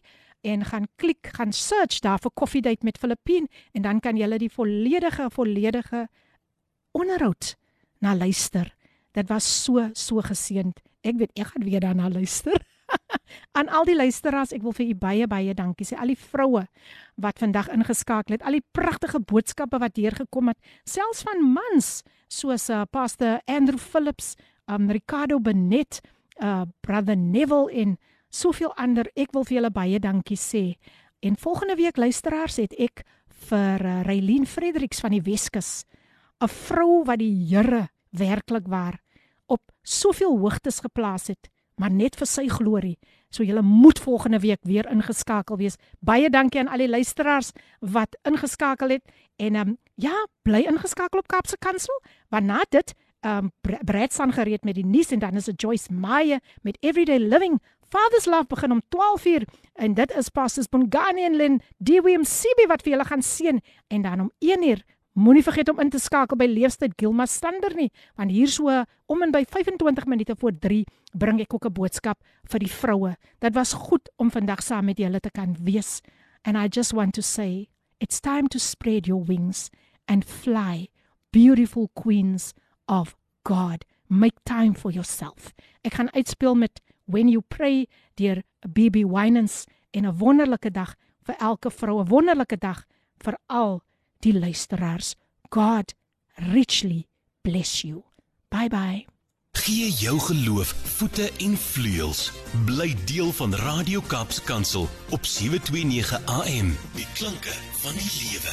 en gaan klik, gaan search daar vir Coffee Date met Filippien en dan kan julle die volledige volledige onderhoud na luister. Dit was so so geseënd. Ek weet ek gaan weer daarna luister. Aan al die luisteraars, ek wil vir u baie baie dankie sê. Al die vroue wat vandag ingeskakel het, al die pragtige boodskappe wat deurgekom het, selfs van mans soos uh, Pastor Andrew Phillips, um Ricardo Benet, uh Brother Neville en soveel ander. Ek wil vir julle baie dankie sê. En volgende week luisteraars het ek vir uh, Raylene Fredericks van die Weskus, 'n vrou wat die Here werklik waar op soveel hoogtes geplaas het, maar net vir sy glorie. So julle moet volgende week weer ingeskakel wees. Baie dankie aan al die luisteraars wat ingeskakel het en ehm um, ja, bly ingeskakel op Kaapse Kansel, want na dit ehm um, Brad staan gereed met die nuus en dan is dit Joyce Meyer met Everyday Living. Father's Love begin om 12:00 en dit is Pastors Bongani en Lynn DWMCB wat vir julle gaan seën en dan om 1:00 Moenie vergeet om in te skakel by Leefstyd Gilma Stander nie, want hier so om en by 25 minute voor 3 bring ek ook 'n boodskap vir die vroue. Dit was goed om vandag saam met julle te kan wees. And I just want to say, it's time to spread your wings and fly, beautiful queens of God. Make time for yourself. Ek gaan uitspeel met When You Pray deur BB Winans en 'n wonderlike dag vir elke vrou, 'n wonderlike dag vir al die luisteraars. God richly bless you. Bye bye. Gee jou geloof voete en vleuels. Bly deel van Radio Kaapse Kansel op 729 AM. Die klanke van die lewe.